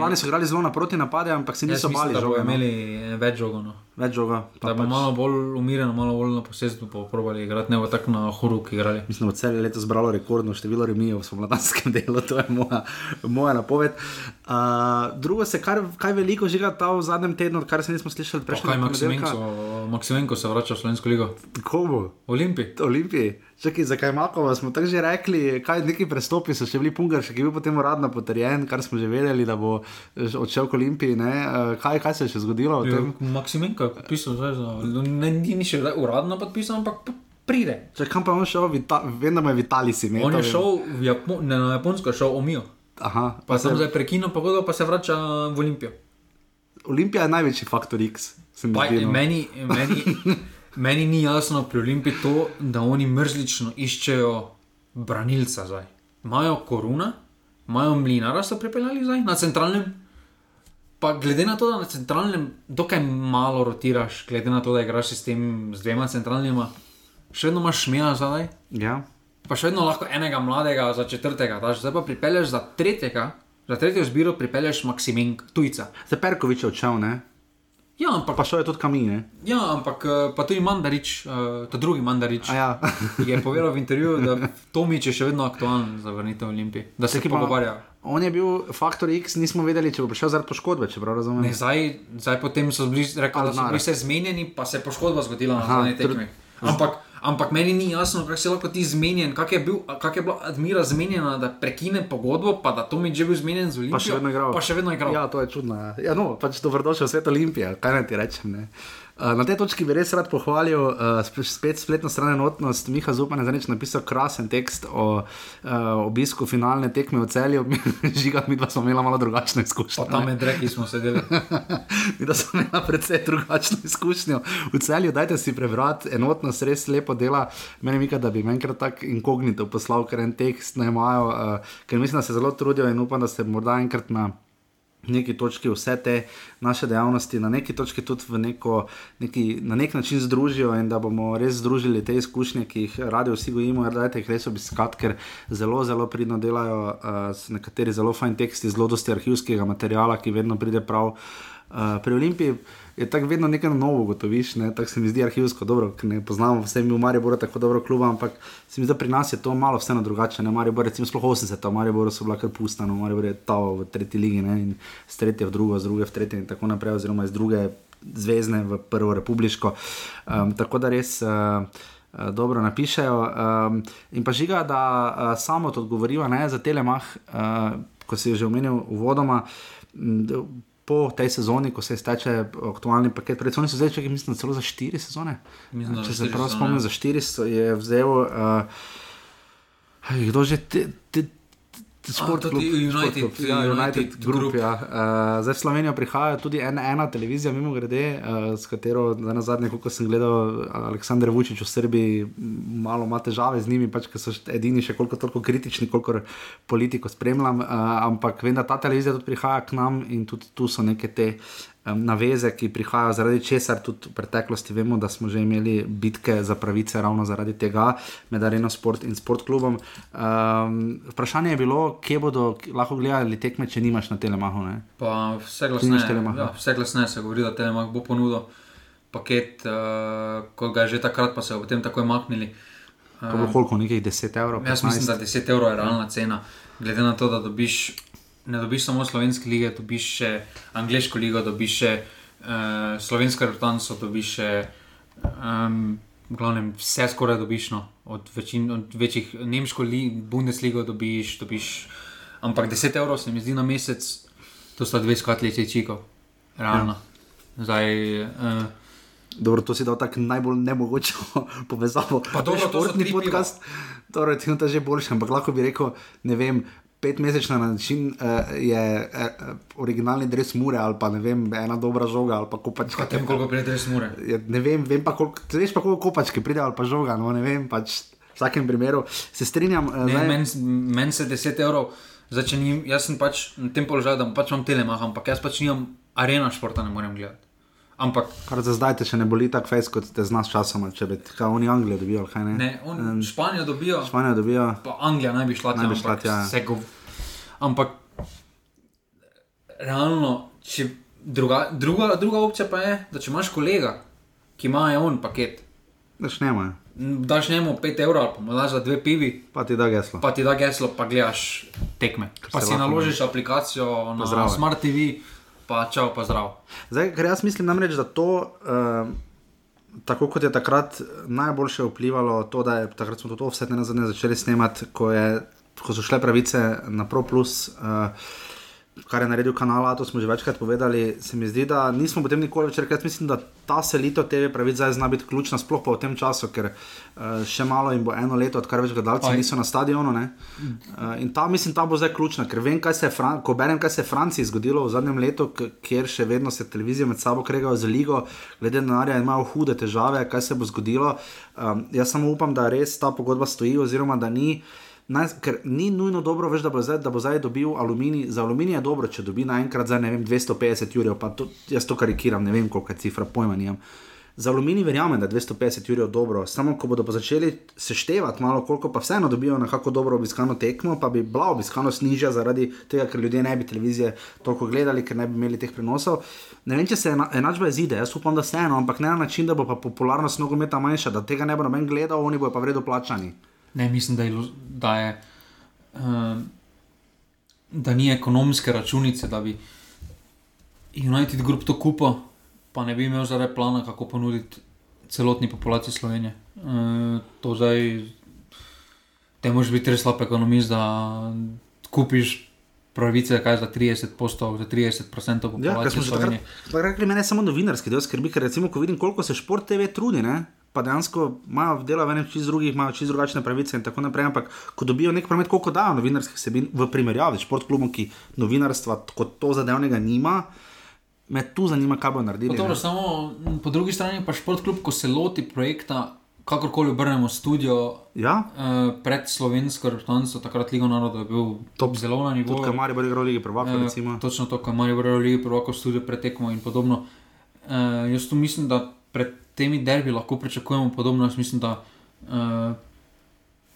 Lani so igrali zelo naproti napade, ampak se niso bali. Žogo, no. imeli več žogo. No. Več žoga. Da bo pač... malo bolj umirjeno, malo bolj na posestvu poprobali igrati, ne bo tako na horuk igrali. Mislim, da bo cel leto zbralo rekordno število remijev v mladanskem delu, to je moja, moja napoved. Uh, drugo se kar, kaj veliko žiga ta v zadnjem tednu, kar se nismo slišali prejšnji teden. Maksimenko se vrača v Slovensko ligo. Komu? Olimpiji. Olimpiji. Čakaj, zakaj Makova smo tako že rekli, kaj neki prestopi so še bili pungar, še ki je bil potem uradno potrjen, kar smo že vedeli, da bo odšel k Olimpiji. Eh, kaj, kaj se je še zgodilo? Ja, Maksimenko je podpisal, za, ne, ni še uradno podpisal, ampak pride. Če kam pa on šel, vita, vem, da je Vitali si imel. On je šel Japo ne, na Japonsko, šel Omijo. Aha, pa, pa sem zdaj prekinil pogodbo, pa se vrača v Olimpijo. Olimpija je največji faktor X. Pa, no. meni, meni, Meni ni jasno pri Olimpiji to, da oni mrzlično iščejo branilca zdaj. Imajo koruna, imajo mlinara, so pripeljali zdaj na centralnem. Pa glede na to, da na centralnem dokaj malo rotiraš, glede na to, da igraš s tem z dvema centralnima, še vedno imaš šmeja zdaj. Ja. Pa še vedno lahko enega mladega za četrtega, daš, zdaj pa pripelješ za tretjega, za tretjo zbiro pripelješ Maksimenka, tujca. Za Perkovič je odšel, ne? Ja, ampak, pa šel je tudi kamine. Ja, ampak eh, pa tudi Mandarič, uh, ta drugi Mandarič, ja. je povedal v intervjuju, da Tomič je še vedno aktualen za vrnitev Olimpije. Da se ki pogovarja. On je bil faktor X, nismo vedeli, če bo prišel zaradi poškodbe, če prav razumem. Ne, zdaj, zdaj potem so bili, rekli, da so bili vse zmenjeni, pa se je poškodba zgodila Aha, na zadnji tekmi. Ampak. Ampak meni ni jasno, kako se lahko ti zmenjen, kako je, bil, kak je bila Admira zmenjena, da prekine pogodbo, pa da to mi je že bil zmenjen z Olimpijo. Pa še vedno igral. Pa še vedno igral. Ja, to je čudno. Ja, no, pač dobrodošel v svet Olimpije, kaj naj ti rečem. Ne? Eh, na tej točki bi res rad pohvalil uh, spet spletno stran enotnost. Miha Zupan je zdaj napisal krasen tekst o uh, obisku finalne tekme v celju. Žiga, mi dva smo imeli malo drugačno izkušnjo. Tam med reki smo sedeli. mi dva smo imeli predvsej drugačno izkušnjo v celju. Dajte si prebrati, enotnost res lepo dela. Meni je, da bi enkrat tako inkognito poslal, ker en tekst ne imajo, uh, ker mislim, da se zelo trudijo in upam, da se morda enkrat na neki točki vse te naše dejavnosti, na neki točki tudi neko, neki, na nek način združijo in da bomo res združili te izkušnje, ki jih radi vsi gojimo, da jih res obiskati, ker zelo, zelo pridno delajo uh, nekateri zelo fajn teksti, zelo dosti arhivskega materiala, ki vedno pride prav uh, pri Olimpiji je tako vedno nekaj novo, gotoviš. Ne? Tako se mi zdi arhivsko dobro, ker ne poznamo vse mi v Mariboru tako dobro kluba, ampak se mi zdi, da pri nas je to malo vseeno drugače. Ne? Maribor, recimo, sploh 80, v Mariboru so bila kar pusta, no Maribor je ta v tretji ligi ne? in z tretje v drugo, z druge v tretje in tako naprej, oziroma iz druge zvezdne v prvo republiško. Um, tako da res. Uh, Dobro napišejo. Um, in pa žiga, da uh, samo to odgovorijo za telemah, uh, ko si že omenil uvodoma. Po tej sezoni, ko se izteče aktualni paket, predvsem so zdaj čekali, mislim, celo za štiri sezone. Mislim, Če se prav spomnim, za štiri je vzel, uh, kdo že te, te, Sport klub, United, sport klub, ja, United, United Group. Group. Ja. Uh, zdaj v Slovenijo prihaja tudi ena, ena televizija, mimo grede, uh, s katero na zadnje, ko sem gledal, Aleksandr Vučić v Srbiji, malo ima težave z njimi, pač, ker so edini še koliko toliko kritični, koliko politiko spremljam. Uh, ampak vem, da ta televizija tudi prihaja k nam in tudi tu so neke te um, naveze, ki prihajajo zaradi česar tudi v preteklosti vemo, da smo že imeli bitke za pravice ravno zaradi tega med Areno Sport in Sportklubom. Um, vprašanje je bilo, kje bodo lahko gledali tekme, če nimaš na telemahu. Ne? Pa vse glasneje, ja, vse glasneje se govori, da Telemach bo ponudil paket, uh, ko ga je že takrat, pa se je potem takoj maknili. To bo koliko, nekaj 10 evrov. Jaz 15? mislim, da 10 evrov je realna cena, glede na to, da dobiš, ne dobiš samo slovenske lige, dobiš še angliško ligo, dobiš še uh, slovensko reprezentanco, dobiš še um, glavnem, vse skoraj dobiš, no, od, večin, od večjih nemško li, Bundesligo dobiš, dobiš, ampak 10 evrov se mi zdi na mesec, to sta dve skvatlice čikov, realno. Ja. Zdaj, uh, Dobro, to si dal tako najbolj nemogoče povezavo. Pa dobro, to so športni podcast, torej ti je to že boljši, ampak lahko bi rekel, ne vem. Petmesečna način uh, je uh, originalni dres mure ali pa ne vem, ena dobra žoga ali pa kopačka. tem, koliko pride res mure. Ja, ne vem, vem pa koliko, veš pa koliko kopačke pride ali pa žoga, no ne vem, pač v vsakem primeru se strinjam. Uh, Ne, Meni men se 10 evrov, zdaj, če nim, jaz sem pač na tem položaju, da pač imam telemah, ampak jaz pač nimam arena športa, ne morem gledati. Ampak Kar za zdaj te še ne boli tako fejs, kot te znaš časoma, če bi kaj oni Anglijo dobijo, ne. ne, on, Španijo dobijo, Španijo dobijo. pa Anglija naj bi šla tja, Naj bi šla ampak tja, ja. gov... Ampak realno, če druga, druga, druga opcija pa je, da če imaš kolega, ki ima on paket, Daš nema, m, daš njemu 5 evrov ali pa mu daš za dve pivi, pa ti da geslo. pa ti da geslo, pa gledaš tekme. Pa se si lahko naložiš aplikacijo na zdravo. Smart TV, pa čau, pa zdrav. Zdaj, ker jaz mislim namreč, da to, uh, tako kot je takrat najboljše vplivalo, to, da je takrat smo to vse ne nazadnje začeli snemati, ko, je, ko so šle pravice na ProPlus. Uh, Kar je naredil kanal, A, to smo že večkrat povedali. Se mi zdi, da nismo potem nikoli več rekli. Mislim, da ta selitev TV pravic zdaj zna biti ključna, sploh pa v tem času, ker uh, še malo jim bo eno leto, odkar več gledalcev niso na stadionu. ne. Uh, in ta, mislim, ta bo zdaj ključna, ker vem, kaj se je, Fran ko berem, kaj se je v Franciji zgodilo v zadnjem letu, kjer še vedno se televizije med sabo kregajo za ligo, glede na denarja imajo hude težave, kaj se bo zgodilo. Um, jaz samo upam, da res ta pogodba stoji, oziroma da ni. Naj, ker ni nujno dobro, veš, da, bo zdaj, da bo zdaj dobil aluminij. Za aluminij je dobro, če dobi naenkrat za ne vem, 250 jurjev, pa to, jaz to karikiram, ne vem, koliko je cifra, pojma nimam. Za aluminij verjamem, da je 250 jurjev dobro, samo ko bodo pa začeli seštevati malo, koliko pa vseeno dobijo na kako dobro obiskano tekmo, pa bi bila obiskanost nižja zaradi tega, ker ljudje ne bi televizije toliko gledali, ker ne bi imeli teh prenosov. Ne vem, če se ena- enačba izide, jaz upam, da se eno, ampak ne na način, da bo pa popularnost nogometa manjša, da tega ne bo noben gledal, oni bojo pa vredno plačani. Ne, mislim, da je, da, je um, da ni ekonomske računice, da bi United Group to kupil, pa ne bi imel zdaj plana, kako ponuditi celotni populaciji Slovenije. Uh, to zdaj, te moraš biti res slab ekonomist, da kupiš pravice kaj za 30 postov, za 30 procentov Ja, ker populacije smo že takrat, takrat rekli, mene samo novinarski del skrbi, ker recimo, ko vidim, koliko se šport TV trudi, ne, pa dejansko imajo dela v enem čist drugih, imajo čist drugačne pravice in tako naprej, ampak ko dobijo nek promet, koliko dajo novinarskih sebin v primerjavi s športklubom, ki novinarstva kot to zadevnega nima, me tu zanima, kaj bo Dobro, samo m, po drugi strani pa šport kljub, ko se loti projekta, kakorkoli obrnemo studio, Ja, Uh, pred slovensko reprezentanco, takrat Liga narodov je bil Top. zelo na nivoju. bo igral v Ligi prvaka, Eh, recimo. točno to, kar imajo v Ligi prvako studio pretekmo in podobno. Uh, jaz tu mislim, da pred temi derbi lahko pričakujemo podobno. Jaz mislim, da uh,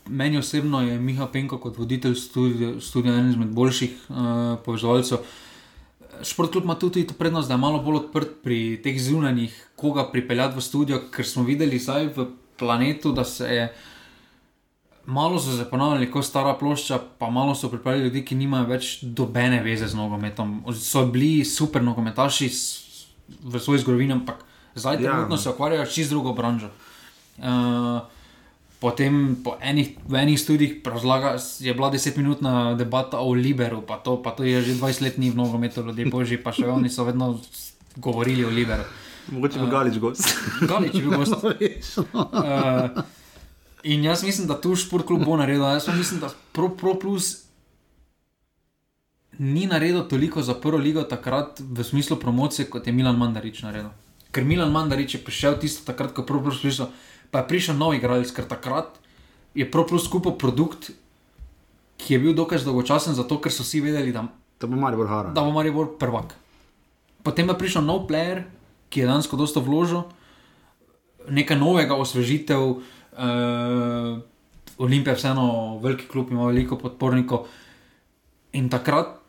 meni osebno je Miha Penko kot voditelj studia, studia eden izmed boljših uh, povezovalcev. Šport klub ima tudi to prednost, da je malo bolj odprt pri teh zunanjih, koga pripeljati v studio, ker smo videli zdaj v planetu, da se je malo so se ponavljali kot stara plošča, pa malo so pripeljali ljudi, ki nimajo več dobene veze z nogometom. So bili super nogometaši v svoji zgodovini, ampak zdaj Ja, trenutno no. se ukvarjajo s čisto drugo branžo. Uh, Potem po enih, v enih študijih razlaga, je bila desetminutna debata o Liberu, pa to, pa to je že 20 let ni v nogometu, ljudje božji, pa še oni so vedno govorili o Liberu. Mogoče bi Galič gost. Galič bil gost. Uh, in jaz mislim, da tu šport klub bo naredil. Jaz pa mislim, da Pro, Pro Plus ni naredil toliko za prvo ligo takrat v smislu promocije, kot je Milan Mandarič naredil. Ker Milan Mandarič je prišel tisto takrat, ko je Pro Plus prišel, pa je prišel nov igralec, ker takrat je Plus skupil produkt, ki je bil dokaj dolgočasen, zato ker so vsi vedeli, da, To bo Maribor Hara. da bo Maribor prvak. Potem je prišel nov player, ki je danes dosta vložil, nekaj novega, osvežitev. Uh, Olimpija je vseeno veliki klub, ima veliko podpornikov. In takrat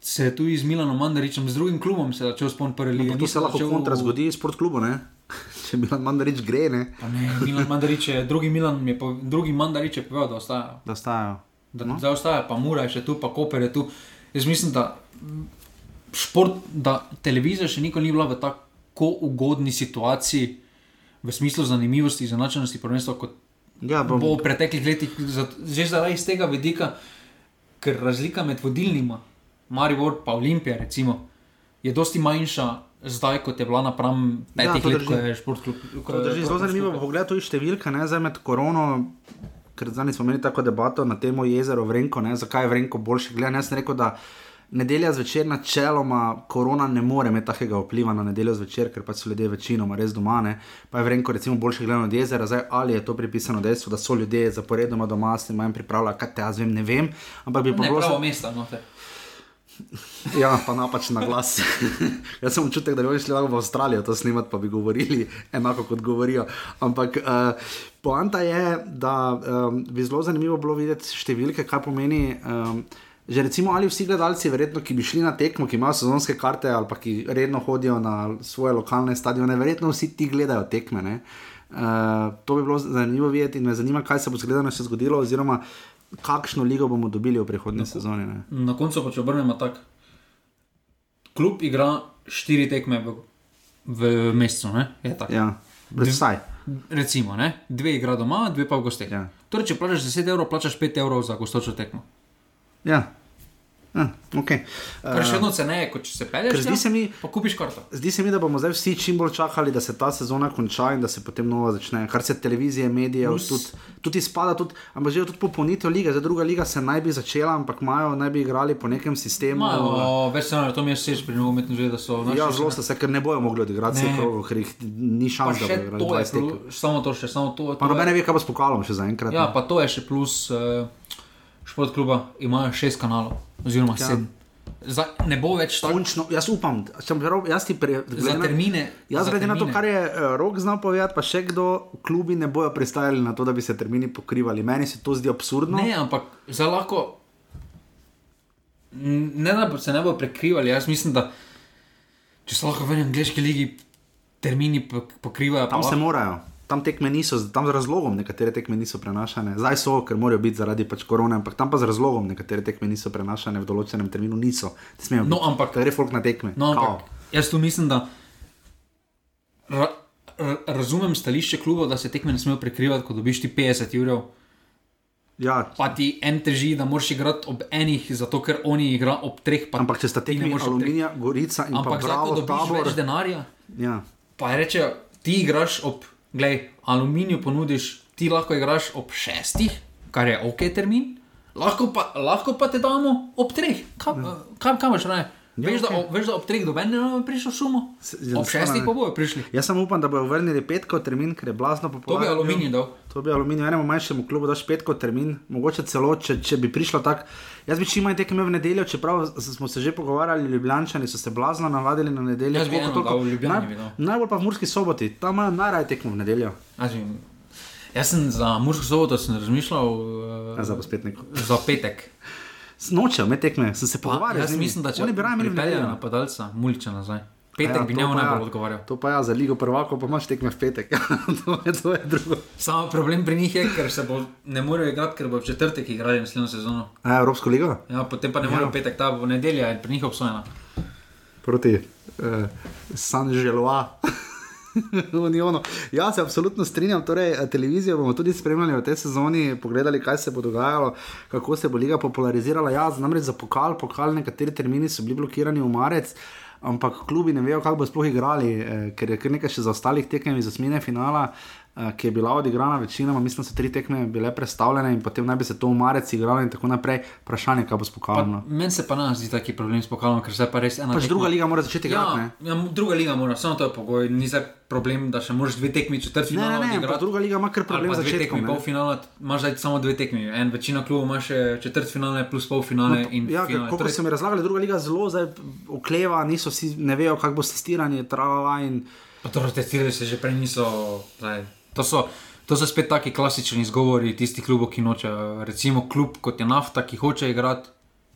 se je tu z Milanom Mandaričem, z drugim klubom, se je začel spomniti prve lige. No, To se lahko začel- kontra zgodi s sportklubu, ne? Če Milan Mandarič gre, ne? Pa ne, Milan Mandarič je, drugi Milan je, po, drugi Mandarič je povedal, da ostaja. Da ostajajo. Da, No. no. Zdaj ostaja, pa Mura je še tu, pa Koper je tu. Jaz mislim, da šport, da televizija še nikoli ni bila v tako ugodni situaciji, v smislu zanimivosti, izenačenosti prvenstva, kot Ja, bom, bo v preteklih letih, že zaradi iz tega vidika, ker razlika med vodilnima, Maribor pa Olimpija, recimo, je dosti manjša zdaj, kot je bila napram Ja, petih to let, ko je šport klub. ko je- drži, zelo je zanimivo bo pogledati tudi številke, ne, zdaj med korono, ker zdaj smo imeli tako debato na temo jezero Vrenko, ne, zakaj je Vrenko boljše gledano. Jaz sem rekel, da nedelja zvečer načeloma korona ne more imeti takega vpliva na nedeljo zvečer, ker pač so ljudje večinoma res doma, ne, pa je Vrenko recimo boljše gledano od jezera, zdaj ali je to pripisano dejstvu, da so ljudje zaporedoma doma, se manj pripravljajo, kaj te jaz vem, ne vem, ampak bi pa bilo pravo mesto, no, te. Ja, pa napačen na glas. Jaz sem občutek, da bi šli v Avstralijo to snimati, pa bi govorili enako kot govorijo. Ampak uh, poanta je, da um, bi zelo zanimivo bilo videti številke, kaj pomeni. Um, Že recimo, ali vsi gledalci, verjetno, ki bi šli na tekmo, ki imajo sezonske karte ali pa ki redno hodijo na svoje lokalne stadione, verjetno vsi ti gledajo tekme. ne. Uh, to bi bilo zanimivo videti in me zanima, kaj se bo zgledano še zgodilo, oziroma kakšno ligo bomo dobili v prihodnji sezoni. Ne. Na koncu pa če obrnemo tako. Klub igra štiri tekme v, v mesecu, ne? je tako. Ja, vsaj. Recimo, ne? dve igra doma, dve pa v gostih. Ja. Torej, če plačaš 10 evrov, plačaš 5 evrov za gostočo tekmo. Ja. Ja, okay. Kar še vedno ceneje, kot če se pelješ. ker zdi se mi- Pa. Zdi se mi, da bomo zdaj vsi čim bolj čakali, da se ta sezona konča in da se potem nova začne. Kar se televizije, medijev, tudi, tudi spada, tudi, ampak že tudi popolnitev lige. Zdaj druga liga se naj bi začela, ampak imajo, naj bi igrali po nekem sistemu. Imajo več scenarijev, to mi je všeč pri nogometni že, da so Ja, zelo sta se, ker ne bojo mogli odigrati vseh krogov, ker jih ni Pa šans, da bodo igrali je 20 tekem. plus, samo to še, samo to. Pa to noben je- ne ve, kaj bo s pokalom še zaenkrat. Ja, ne. pa to je še plus uh, šport kluba, imajo šest kanalov, oziroma Ja. sedem. Zdaj, ne bo več tako. Končno, jaz upam, če bom verjel, jaz ti pre, Za termine. Jaz, za glede na to, kar je uh, rok znal povedati, pa še kdo, klubi ne bojo pristajali na to, da bi se termini pokrivali. Meni se to zdi absurdno. Ne, ampak zdaj lahko. Ne, da se ne bo prekrivali. Jaz mislim, da če se lahko v angliški ligi termini pok- pokrivajo, pa Tam se lahko- morajo, tam tekme niso, tam z razlogom nekatere tekme niso prenašane. Zdaj so, ker morajo biti zaradi pač korone, ampak tam pa z razlogom nekatere tekme niso prenašane v določenem terminu. Niso, smejo. No, ampak- gre folk na tekme. No, Kao. ampak jaz tu mislim, da ra, ra, razumem stališče kluba, da se tekme ne smejo prekrivati, ko dobiš ti 50 ur. ja, Pa ti en teži, da moraš igrati ob enih, zato ker oni igrajo ob treh. Pa ampak če sta tekmi ob treh. Aluminija, Gorica in Ampak pa zdaj, ko Bravo, dobiš tabor. več denarja, Ja. pa reče, ti igraš ob, gledaj, aluminiju ponudiš, ti lahko igraš ob šestih, kar je ok termin, lahko pa, lahko pa te damo ob treh. Kam, kam, kam imaš raje? Veš, da, okej. ob- veš, da ob treh doben ne bo prišel šumo, Se- ob šestih pa bojo prišli. Jaz sem upam, da bodo vrnili petkov termin, ker je blazno To bi popularno. aluminij dal. To bi aluminij, enemu manjšemu klubu daš petkov termin, mogoče celo, če, če bi prišlo tako. Jaz bi čim manj tekem imel v nedeljo, čeprav smo se že pogovarjali, ljubljančani so se blazno navadili na nedeljo. Jaz bi eno toliko. dal v Ljubljani Naj-. Najbolj pa v Murski soboti, tam imajo najraje tekmo v nedeljo. Jaz, sem za Mursko soboto razmišljal uh, Ja, za za petek. Nočejo me tekme, sem se pogovarjal. jaz mislim, da če Oni bi raje imeli nedeljo. napadalca, Mulča nazaj. Petek Ja, bi njemu pa ja. najbolj odgovarjal. To pa ja, za ligo prvako pa imaš tekme v petek. to, je, to je drugo. Samo problem pri njih je, ker se bo, ne morejo igrati, ker bo v četrtek igrali naslednjo sezono. A, Evropsko ligo? Ja, potem pa ne Ja. morejo petek, ta bo nedelja in pri njih obsojena. Proti uh, San Želoa. Unionu. Ja, se absolutno strinjam. Torej, eh, televizijo bomo tudi spremljali v tej sezoni, pogledali, kaj se bo dogajalo, kako se bo liga popularizirala. Ja, namreč za pokal, pokal, nekateri termini so bili blokirani v marec. Ampak klubi ne vejo, kako bo sploh igrali, eh, ker je kar nekaj še za ostalih tekem iz osmine finala. Eh, ki je bila odigrana, večinoma, mislim, da so tri tekme bile predstavljene in potem naj bi se to v marec igralo in tako naprej. Vprašanje, kaj bo s pokalom. Meni se pa ne zdi taki problem s pokalom, ker se pa res ena. Pač druga liga mora začeti igrati. Ja, ja, druga liga mora, samo to je pogoj. Ni zdaj problem, da še moraš dve tekmi četrt finala. Ne, ne, ne, druga liga ima kar problem za začetek. Pol finala imaš zdaj samo dve tekmi. En večina klubov ima še četrt finale plus pol finale. No, ja, kot torej... so mi razlagali, druga liga zelo zdaj okleva, niso vsi, ne vejo, kako bo testiranje, trava in. Pa to testiranje se že prej niso. Zdaj, to so. To so spet taki klasični izgovori tistih klubov, ki nočejo. Recimo klub kot je nafta, ki hoče igrati,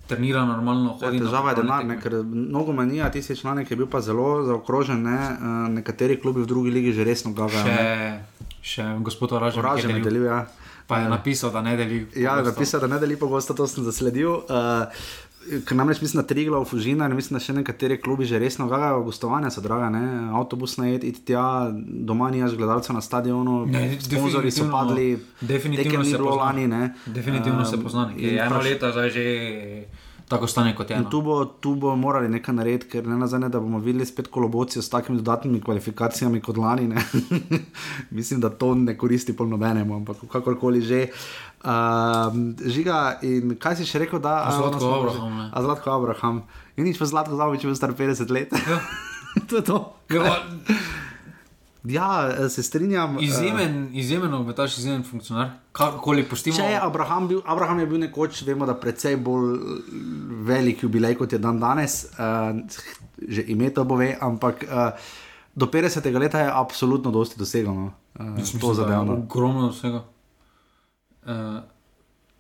trenira normalno. Težava je denar, ne, ker mnogo manjija, tisti članek je bil pa zelo zaokrožen. Ne, uh, nekateri klubi v drugi ligi že resno gavajo. Še, še gospod Oražen, Oražen je delil. Ja. Pa je napisal, da ne deli. Ja, napisal, da ne deli pogosto, to sem zasledil. Uh, ker namreč mislim, da Trigla v Fužina, ne mislim, da še nekateri klubi že resno gagajo, gostovanja so draga, ne? avtobus na jed, iti tja, doma nijaš gledalcev na stadionu, sponzorji so padli, definitivno se bilo lani. Definitivno um, se pozna, je eno leto zdaj že. Tako stane kot je. Tu bo, tu bo morali nekaj narediti, ker ne nazadnje, da bomo videli spet kolobocijo s takimi dodatnimi kvalifikacijami kot lani. Mislim, da to ne koristi polnobenemu, ampak kakorkoli že. Uh, žiga, in kaj si še rekel, da je Zlatko Abraham? A Zlatko Abraham. In nič pa Zlatko Zavič, če bo star 50 let. Ja. to je to. Ja, ja, se strinjam. Izjemen, uh, izjemen, obetaš izjemen funkcionar. Če je Abraham bil, Abraham je bil nekoč, vemo, da precej bolj velik jubilej kot je dan danes, uh, že ime to bove, ampak uh, do 50. leta je absolutno dosti dosegel. No. Uh, to zadevno. Ogromno dosegel. Uh,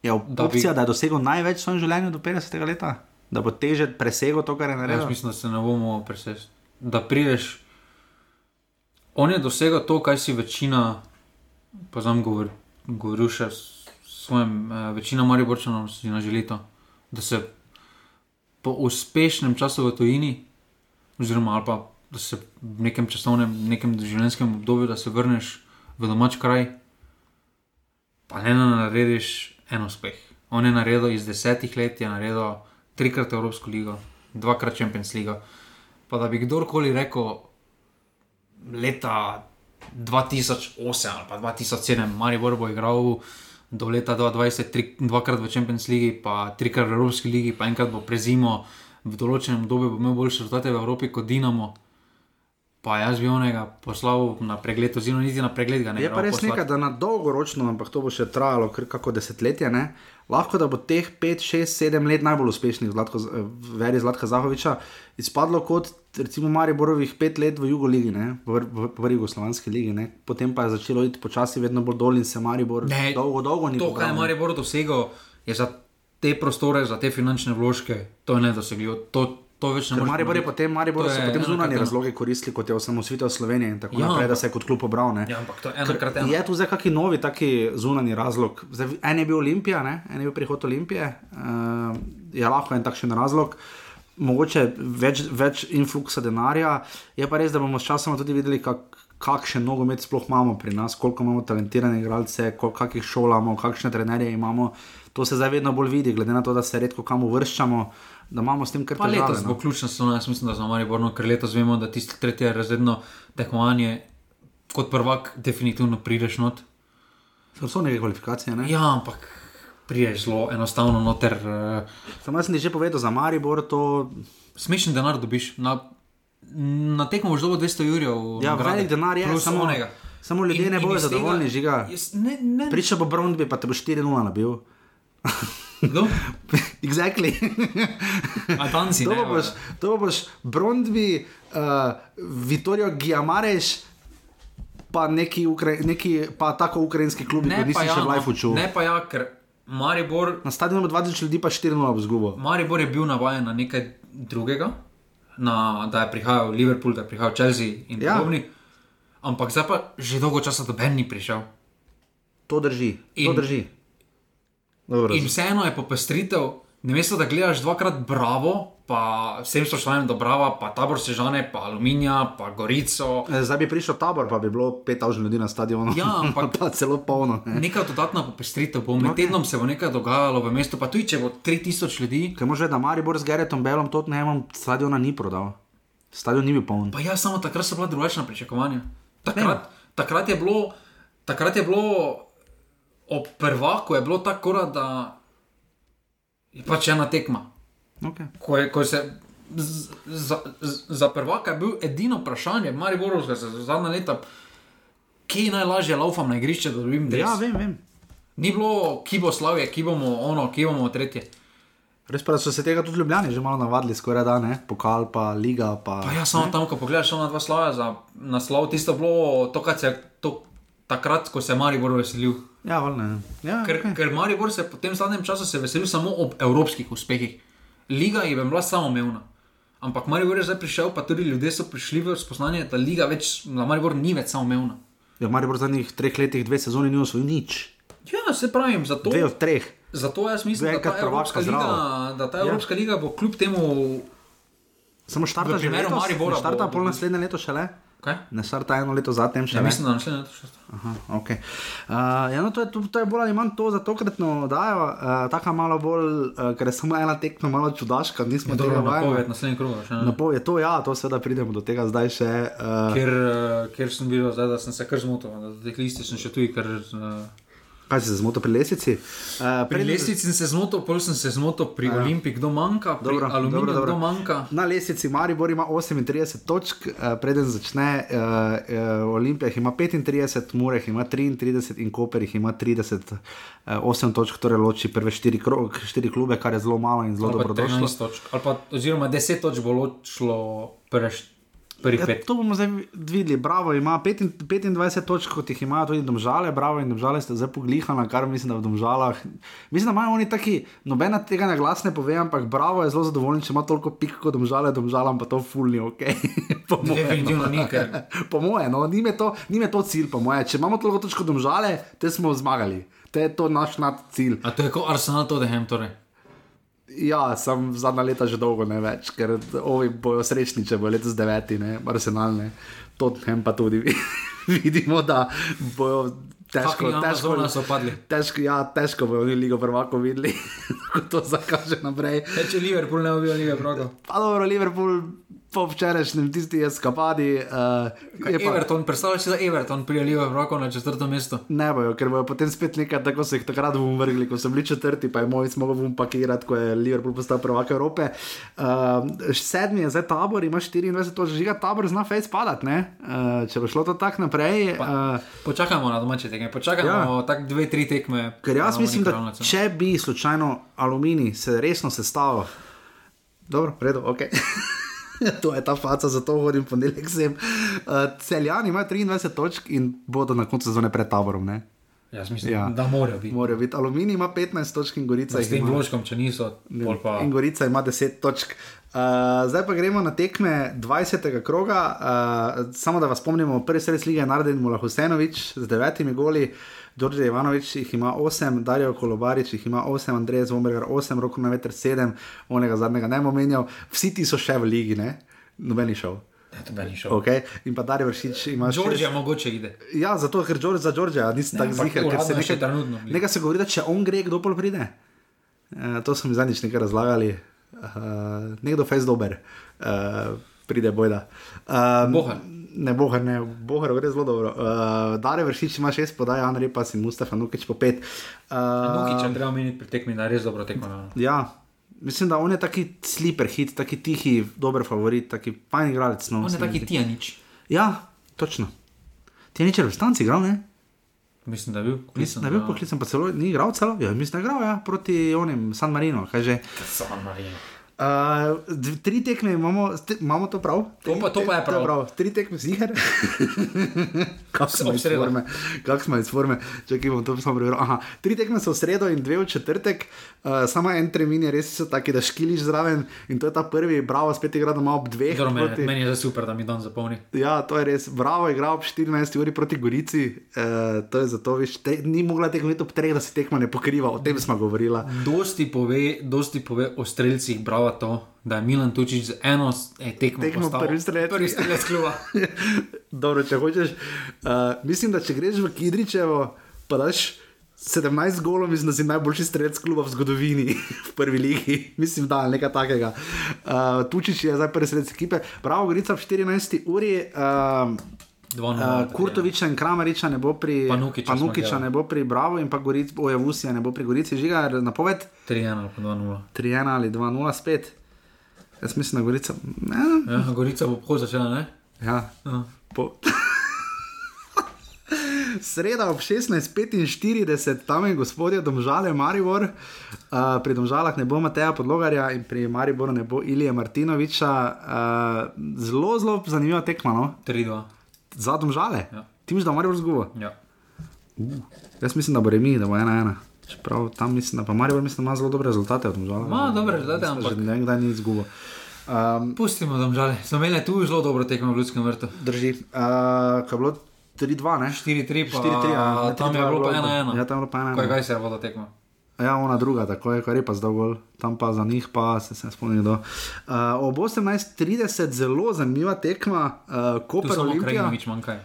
je opcija, bi... da je dosegel največ v svojem življenju do 50 let, da bo teže presegel to, kar je naredil. Jaz mislim, da se ne bomo presesti. Da prideš. On je dosegel to, kar si večina, pa znam govor, govoril še s svojim, uh, večina Mariborčanov si na želito, da se po uspešnem času v tujini, oziroma pa, da se v nekem časovnem, nekem življenjskem obdobju, da se vrneš v domač kraj pa ne narediš en uspeh. On je naredil iz desetih let, je naredil trikrat Evropsko ligo, dvakrat Champions League. Pa da bi kdorkoli rekel, leta 2008 ali pa 2007, Maribor bo igral do leta 2020, tri, dvakrat v Champions League, pa trikrat v Evropski ligi, pa enkrat bo prezimo v določenem obdobju, bo imel boljše rezultate v Evropi kot Dinamo pa jaz bi onega poslal na pregled, oziroma niti na pregled. Je pa res nekaj, da na dolgoročno, ampak to bo še trajalo kar kako desetletje. Ne? Lahko da bo teh 5, 6, 7 let najbolj uspešnih v veri Zlatka Zahoviča izpadlo kot recimo Mariborovih 5 let v Jugoligi, v, v, v Jugoslovanski ligi, ne? potem pa je začelo iti počasi vedno bolj dol in se Maribor ne, dolgo, dolgo ni. To, kar je Maribor dosegel, je za te prostore, za te finančne vložke, to je nedosegljivo to več ne more. Maribor je potem, Maribor so potem zunanje razloge koristili kot je osamosvitev Slovenije in tako ja, naprej, da se je kot klub obral. Ja, ampak to je enkrat eno. Je tu zdaj kakšen novi taki zunanji razlog? Zdaj, en je bil Olimpija, ne? en je bil prihod Olimpije, uh, je lahko en takšen razlog. Mogoče več, več influksa denarja, je pa res, da bomo s časom tudi videli, kak, kakšen nogomet sploh imamo pri nas, koliko imamo talentirane igralce, kakšnih šol imamo, kakšne trenerje imamo. To se zdaj vedno bolj vidi, glede na to, da se redko kam uvrščamo. Da imamo s tem kar nekaj. Letos bo no. ključno, no, jaz mislim, da za Marijo Borno, ker letos vemo, da tisto tretje razredno tekmovanje kot prvak definitivno prideš not. To so neke kvalifikacije, ne? Ja, ampak prideš zelo enostavno noter. Uh, Sam sem ti že povedal za Maribor, to. Smešen denar dobiš. Na, na tekmo boš dobil 200 jurjev. Ja, velik denar je, samo onega. Samo ljudje in, ne bodo zadovoljni, žiga. Priča bo Brondby, pa te bo 4-0 nabil. Kdo? exactly. Atansi, to, boš, to boš Brondby, uh, Vittorio Giamareš, pa neki, ukra neki pa tako ukrajinski klub, ki nisi še v no. Life učil. Ne pa ja, ker Maribor. Na stadionu bo 20 ljudi, pa 4-0 bo zgubo. Maribor je bil navaden na nekaj drugega, na, da je prihajal Liverpool, da je prihajal Chelsea in ja. podobni. Ampak zdaj pa že dolgo časa do Ben ni prišel. To drži. In, to drži. Dobro, in vseeno je popestritev, Namesto da gledaš dvakrat Bravo, pa vsem spoštovanjem do Brava, pa tabor Sežane, pa Aluminija, pa Gorico. Eh, Zdaj bi prišel tabor, pa bi bilo 5000 ljudi na stadionu. Ja, ampak- pa celo polno. Ne? Neka dodatna popestritev bo, med tednom se bo nekaj dogajalo v mestu, pa tudi če bo 3000 ljudi. Ker može, da Maribor z Geretom Belom Tottenhamom stadiona ni prodal. Stadion ni bil poln. Pa ja, samo takrat so bila drugačna pričakovanja. Takrat, takrat, je, bilo, takrat je bilo ob prvaku, je bilo tako, da je pač ena tekma. Okay. Ko je, ko je se, z, za, z, za prvaka je bil edino vprašanje, Mariborovska za zadnja leta, kje je najlažje laufam na igrišče, da dobim dres. Ja, vem, vem. Ni bilo, ki bo slavje, ki bomo ono, ki bomo tretje. Res pa so se tega tudi ljubljani že malo navadili, skoraj da ne, pokal pa liga. Pa, Pa ja, samo tam, ko pogledaš ona dva slava za naslov, tisto bilo to, kar se je to, takrat, ko se je Maribor veselil. Ja, ne. Ja, Ker, okay. ker Maribor se po tem zadnjem času se veselil samo ob evropskih uspehih. Liga je bila samoumevna. Ampak Maribor je zdaj prišel, pa tudi ljudje so prišli v spoznanje, da liga več, da Maribor ni več samoumevna. ja, Maribor v zadnjih treh letih, dve sezoni ni osvojil nič. Ja, se pravim, zato, Dve od treh. zato jaz mislim, je da ta, Evropska pa liga, da ta Ja. Evropska liga bo kljub temu. Samo štarta V že letos, ne štarta bo- pol naslednje leto šele. Kaj? Ne štarta eno leto zatem še Ja, ne. mislim, da naslednje leto še. Aha, okay. uh, ja, no, to, je, to, to je bolj ali manj to za tokratno oddajo, uh, tako malo bolj, uh, ker je samo ena tekma, malo čudaška, nismo Ja, Dobro, vajeni. napoved še ne. Napoved, to ja, to seveda pridemo do tega zdaj še. Uh, Ker, eh, ker sem bil zdaj, da sem se kar zmotil, da teh listi sem še tu, ker uh, kaj si se zmotil pri lesici? Uh, pri lestvici sem se zmotil, pol sem se zmotil pri ja. Olimpii, kdo manjka, pri Dobro, Aluminiju, dobro, dobro. kdo manjka. Na lesici Maribor ima 38 točk, uh, preden začne, uh, uh, Olimpija ima 35, Mureh ima 33 in Koper jih ima 30, uh, 8 točk, torej loči prve 4, kro, 4 klube, kar je zelo malo in zelo Ali pa dobrodošlo. 13 točk, ali pa oziroma 10 točk bo ločilo prve št- prvih Ja, pet. to bomo zdaj videli. Bravo ima 25 25 točk, kot jih imajo tudi domžale, bravo in domžale ste zdaj poglihali, kar mislim, da v domžalah. Mislim, da imajo oni taki, nobena tega na glas ne pove, ampak bravo je zelo zadovoljen, če ima toliko pik kot domžale, domžalam pa to fulni ok. po moje, Definitivno ni, ker po moje, no, ni me to, ni me to cilj, po moje. Če imamo toliko točk kot domžale, te smo zmagali. To je to naš nad cilj. A to je kot Arsenal Tottenham, torej. Ja, sem zadnja leta že dolgo ne več, ker ovi bojo srečni, če bo letos deveti, ne, arsenalne. Tottenham pa tudi vidimo, da bojo težko, težko, so težko, ja, težko bojo oni ligo prvako videli, ko to zakaže naprej. Če Liverpool ne bi bil Lige Praga. Pa dobro, Liverpool po včerajšnjem tisti eskapadi. Uh, je pa, Everton, predstavljaj si, da Everton prije Lige Praga na četrto mesto. Ne bojo, ker bojo potem spet nekaj, tako so jih takrat bom vrgli, ko so bili četrti, pa je moj smo bom pakirati, ko je Liverpool postal prvak Evrope. Uh, sedmi je zdaj tabor, ima 24 točk, žiga tabor zna fejs padati, ne? Uh, če bo šlo to tako naprej. Uh, Počakajmo na domače tekme, počakajmo Ja. tako dve, tri tekme. ker jaz mislim, da če bi slučajno aluminij se resno sestavil, dobro, redo, ok. to je ta faca, zato hodim ponedeljek sem. Uh, celjani imajo 23 točk in bodo na koncu sezone pred taborom. Ne? Jaz mislim, Ja. ja. da morajo biti. Morajo biti. Aluminij ima 15 točk in Gorica S tem vložkom, če niso, pa. In Gorica ima 10 točk. Uh, zdaj pa gremo na tekme 20. kroga. Uh, samo da vas spomnimo, prvi sredi lige je naredil Mula Husenovič z devetimi goli, Đorđe Ivanovič jih ima 8, Darijo Kolobarič jih ima 8, Andrej Zvomberger 8, Roko na veter 7, onega zadnjega ne bom omenjal. Vsi ti so še v ligi, ne? Noben ni šel. Ne. Okay. In pa Darijo Vršič ima še. Georgija mogoče ide. Ja, zato ker George za Georgija, nisem tako ziger, ker se uradno še nekaj, trenutno. nekaj se govori, da če on gre, kdo pol pride. Uh, to so mi zadnjič nekaj razlagali. Uh, nekdo fejs dober, uh, pride bojda. Uh, Bohar. Ne, bohar, ne, bohar gre zelo dobro. Uh, Dare vršič ima šest podaj, Andrej pa si Mustafa Nukič po pet. Uh, Nukiča treba omeniti pri tekmi, da je res dobro tekmo. no. ja, mislim, da on je taki sleeper hit, taki tihi, dober favorit, taki fajn igralec. No, On je taki zdi. tijanič. Ja, točno. Ti je nič v stanci igral, ne? Mislim, da je bil. Mislim, da je bil poklican, pa celo ni igral celo. Ja, mislim, da je igral ja, proti onim San Marino, kaj že. San Marino. Uh, tri tekme imamo, ste, imamo to prav? To pa- to pa je To prav. Tri tekme ziger. Kako smo iz forme? Kako smo iz forme? Čakaj, bom to samo prebral. Aha, tri tekme so v sredo in dve v četrtek. Uh, samo en termin je res so taki, da škiliš zraven in to je ta prvi, bravo, spet igra doma ob dveh. Dobro, meni, proti- meni je za super, da mi dan zapolni. Ja, to je res. Bravo, igra ob 14 uri proti Gorici. Uh, to je zato, viš, te, ni mogla tekmovati ob treh, da se tekma ne pokriva. O tem smo govorili. Dosti pove, dosti pove o streljcih, bravo to, da je Milan Tučič z eno eh, tekmo, Tekmo prvi strelec. Prvi strelec kluba. Dobro, če hočeš. Uh, mislim, da če greš v Kidričevo, pa daš 17 golov, mislim, da si najboljši strelec kluba v zgodovini, v prvi ligi. Mislim, da nekaj takega. Uh, Tučič je zdaj prvi strelec ekipe. Bravo, Gorica ob 14 uri. Uh, Uh, Kurtoviča in Krameriča ne bo pri Panukiča Panukiča ne bo pri Bravo in pa Goric, Ojavusija ne bo pri Gorici, žiga napoved 3-1 ali pa 2-0. 3-1 ali 2-0 spet. Jaz mislim, da Gorica. Ne, Ja, Gorica bo pohod začela, ne? ja, Ja. po... Sreda ob 16:45, tam je gospodje Domžale Maribor, uh, pri Domžalah ne bo Mateja Podlogarja in pri Mariboru ne bo Ilije Martinoviča. Uh, zelo, zelo zanimiva tekma, no? 3-2. Za Domžale. Ja. Ti misliš, da bo Maribor zgubo? Ja. Jaz mislim, da bo remi, da bo ena ena. Čeprav tam mislim, da pa Maribor mislim, da ima zelo dobre rezultate od Domžale. Ima dobre rezultate, ampak- Že nekdaj ni izgubo. Um, Pustimo domžale. Smo imeli tu zelo dobro tekmo v Ljudskem vrtu. drži. Uh, kaj bilo 3-2, ne? 4-3, pa 4-3, ja. Ne, tam je 3-2 bilo pa bilo, 1-1. Ja, tam je bilo pa 1-1. Kaj, kaj se je vodo tekmo? Ja, ona druga, tako je, kar je pa zdal gol, tam pa za njih pa se, se ne spomnim. Uh, ob 18.30 zelo zanimiva tekma, uh, Koper samo Olimpija. Krajinovič manjka.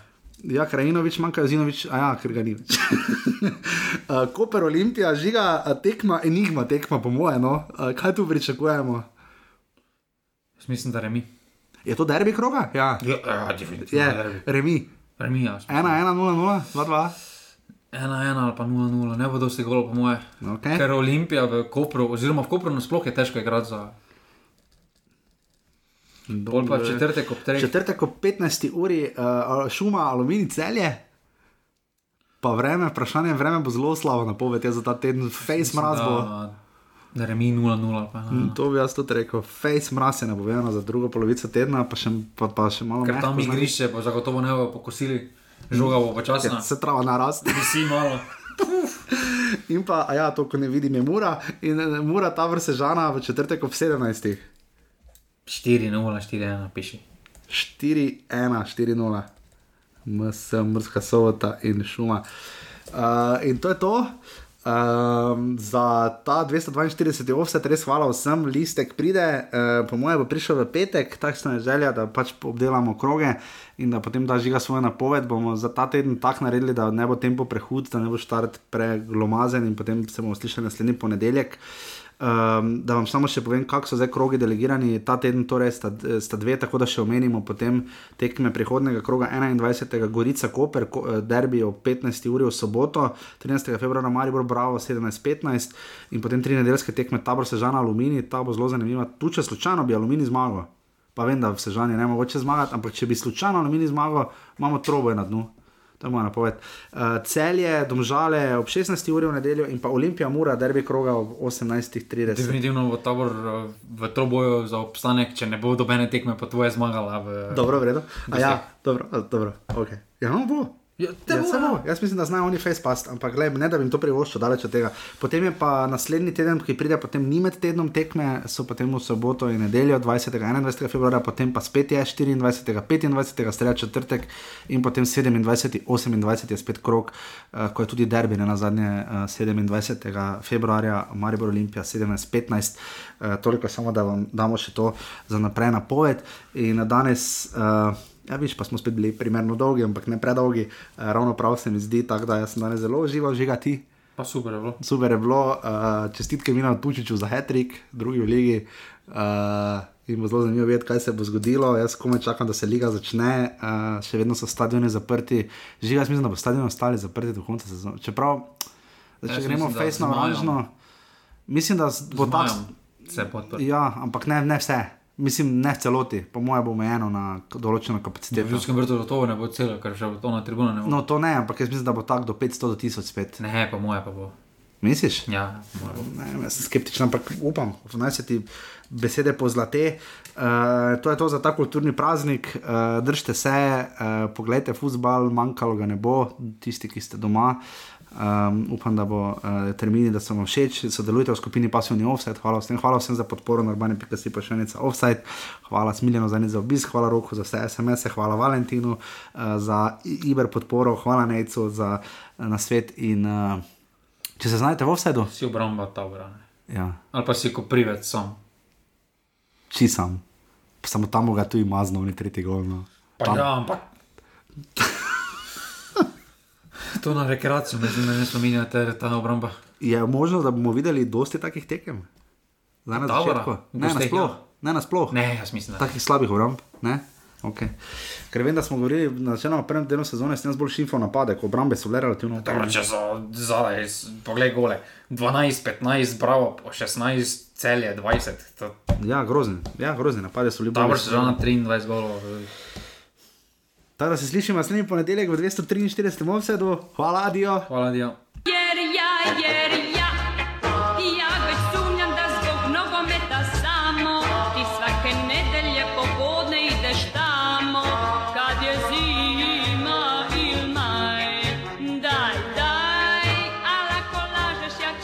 Ja, Krajinovič, manjka Zinovič, a ja, ker ga ni več. uh, Koper Olimpija, žiga uh, tekma, enigma tekma, po mojem, no. uh, kaj tu pričakujemo? Jaz mislim, da remi. Je to derbi kroga? Ja, Ja, ja definitivno. je, remi. Remi, ja. 1-1-0-0, 2-2. 1-1 ali pa 0-0, ne bo dosti golo, po moje. Okay. Ker Olimpija v Kopru, oziroma v Kopru nasploh je težko igrati za. Bolj pa četrtek ob 3. Četrtek ob 15. uri, uh, šuma, aluminij celje. Pa vreme, vprašanje vreme bo zelo slabo napoved, je za ta teden, face mraz bo. Da remi 0-0 ali pa 1-0. To bi jaz tudi rekel, face mraz je napovedano za drugo polovico tedna, pa še, pa, pa še malo Ker tam igrišče bo zagotovo ne bo pokosili, žoga bo počasna. Ja, se trava naraste. Visi malo. In pa, ja, to, ko ne vidim, je mura. In eh, mura ta vrsta žana v četrtek ob 17. 4-0, 4-1, piši. 4-1, 4-0, MS, mrska sobota in šuma. Uh, in to je to. Um, za ta 242 offset res hvala vsem, listek pride, uh, po mojem bo prišel v petek, takšna je želja, da pač obdelamo kroge in da potem da žiga svojo napoved. Bomo za ta teden tako naredili, da ne bo tempo prehud, da ne bo štart preglomazen in potem se bomo slišali naslednji ponedeljek. Um, da vam samo še povem, kako so zdaj krogi delegirani. Ta teden torej sta, sta dve, tako da še omenimo potem tekme prihodnega kroga 21. Gorica Koper, ko, eh, derbi ob 15. uri v soboto, 13. februarja Maribor Bravo 17.15 in potem tri nedeljske tekme Tabor Sežana Alumini, ta bo zelo zanimiva. Tu če slučajno bi Alumini zmagal, pa vem, da v Sežani ne mogoče zmagati, ampak če bi slučajno Alumini zmagal, imamo troboje na dnu. To je moja napoved. Uh, celje, domžale ob 16. uri v nedeljo in pa Olimpija Mura, derbi kroga ob 18.30. Definitivno bo tabor eh, v troboju za obstanek, če ne bo dobene tekme, pa tvoje zmagala. V... Dobro, v redu. A ja, dobro, dobro, ok. Ja, no, bo. Ja, Ja, samo, ja. jaz mislim, da znajo oni facepast, ampak gled, ne da bi jim to privoščil daleč od tega. Potem je pa naslednji teden, ki pride, potem ni med tednom tekme, so potem v soboto in nedeljo 20. in 21. februarja, potem pa spet je 24. 25. sreda četrtek in potem 27. 28. je spet krok, uh, ko je tudi derbi, na zadnje uh, 27. februarja, Maribor Olimpija 17.15. Uh, toliko samo, da vam damo še to za naprej napoved. In danes. Uh, Ja, viš, pa smo spet bili primerno dolgi, ampak ne predolgi, uh, ravno prav se mi zdi, tako da jaz sem danes zelo užival, žiga ti. Pa super je bilo. Super je bilo, uh, čestitke Mina Tučiču za Hetrik, drugi v ligi. Uh, in bo zelo zanimivo vedeti, kaj se bo zgodilo. Jaz komaj čakam, da se liga začne, uh, še vedno so stadioni zaprti. Žiga, jaz mislim, da bo stadioni ostali zaprti do konca sezone. Čeprav, da, če Jaz gremo face na oranžno, mislim, da bo majem Se podprl. Ja, ampak ne, ne vse. Mislim, ne v celoti, po mojem bo omejeno na določeno V kapaciteto. Ljudskem vrtu gotovo ne bo celo, ker še to na tribuna ne bo. No, to ne, ampak jaz mislim, da bo tako do 500 do 1000 spet. Ne, pa moje pa bo. Misliš? Ja, ne, jaz sem skeptičen, ampak upam, da se ti besede pozlate. Uh, to je to za ta kulturni praznik. Uh, držite se, uh, pogledajte futbal, manjkalo ga ne bo, tisti, ki ste doma. Um, upam, da bo uh, termini, da so vam všeč, sodelujte v skupini Passivni Offset. Hvala vsem, hvala vsem za podporo, normalne pika.si pa še enica Offset. Hvala Smiljano za, za obisk, hvala Roku za vse SMS-e, hvala Valentinu uh, za Iber podporo, hvala Nejcu za uh, nasvet in uh, Če se znajdete v offsetu, si obramba ta obrane. Ja. Ali pa si kot privec sam. Či sam. Samo tam ga tu ima znovni tretji gol. No. Pa ja, ampak. to na rekreacijo, mislim, da ne spominjate, da je ta obramba. Je možno, da bomo videli dosti takih tekem? Zdaj na začetku. Ne, nasploh. Ne, nasploh. Ne, jaz mislim, da. Takih slabih obramb. Ne? Okay. Ker vem, da smo govorili na začetku prvem delu sezone, s tem bolj šifo napade, ko obrambe so le relativno dobro. Če so zadaj, poglej gole, 12, 15, bravo, 16, celje, 20. To... Ja, grozni, ja, grozni napade so ljubili. Dobro, sezona 23 golov. Tako da se slišimo naslednji ponedeljek v 243. Movsedu. Hvala, Dio. Hvala, Dio. Yeah, yeah, yeah.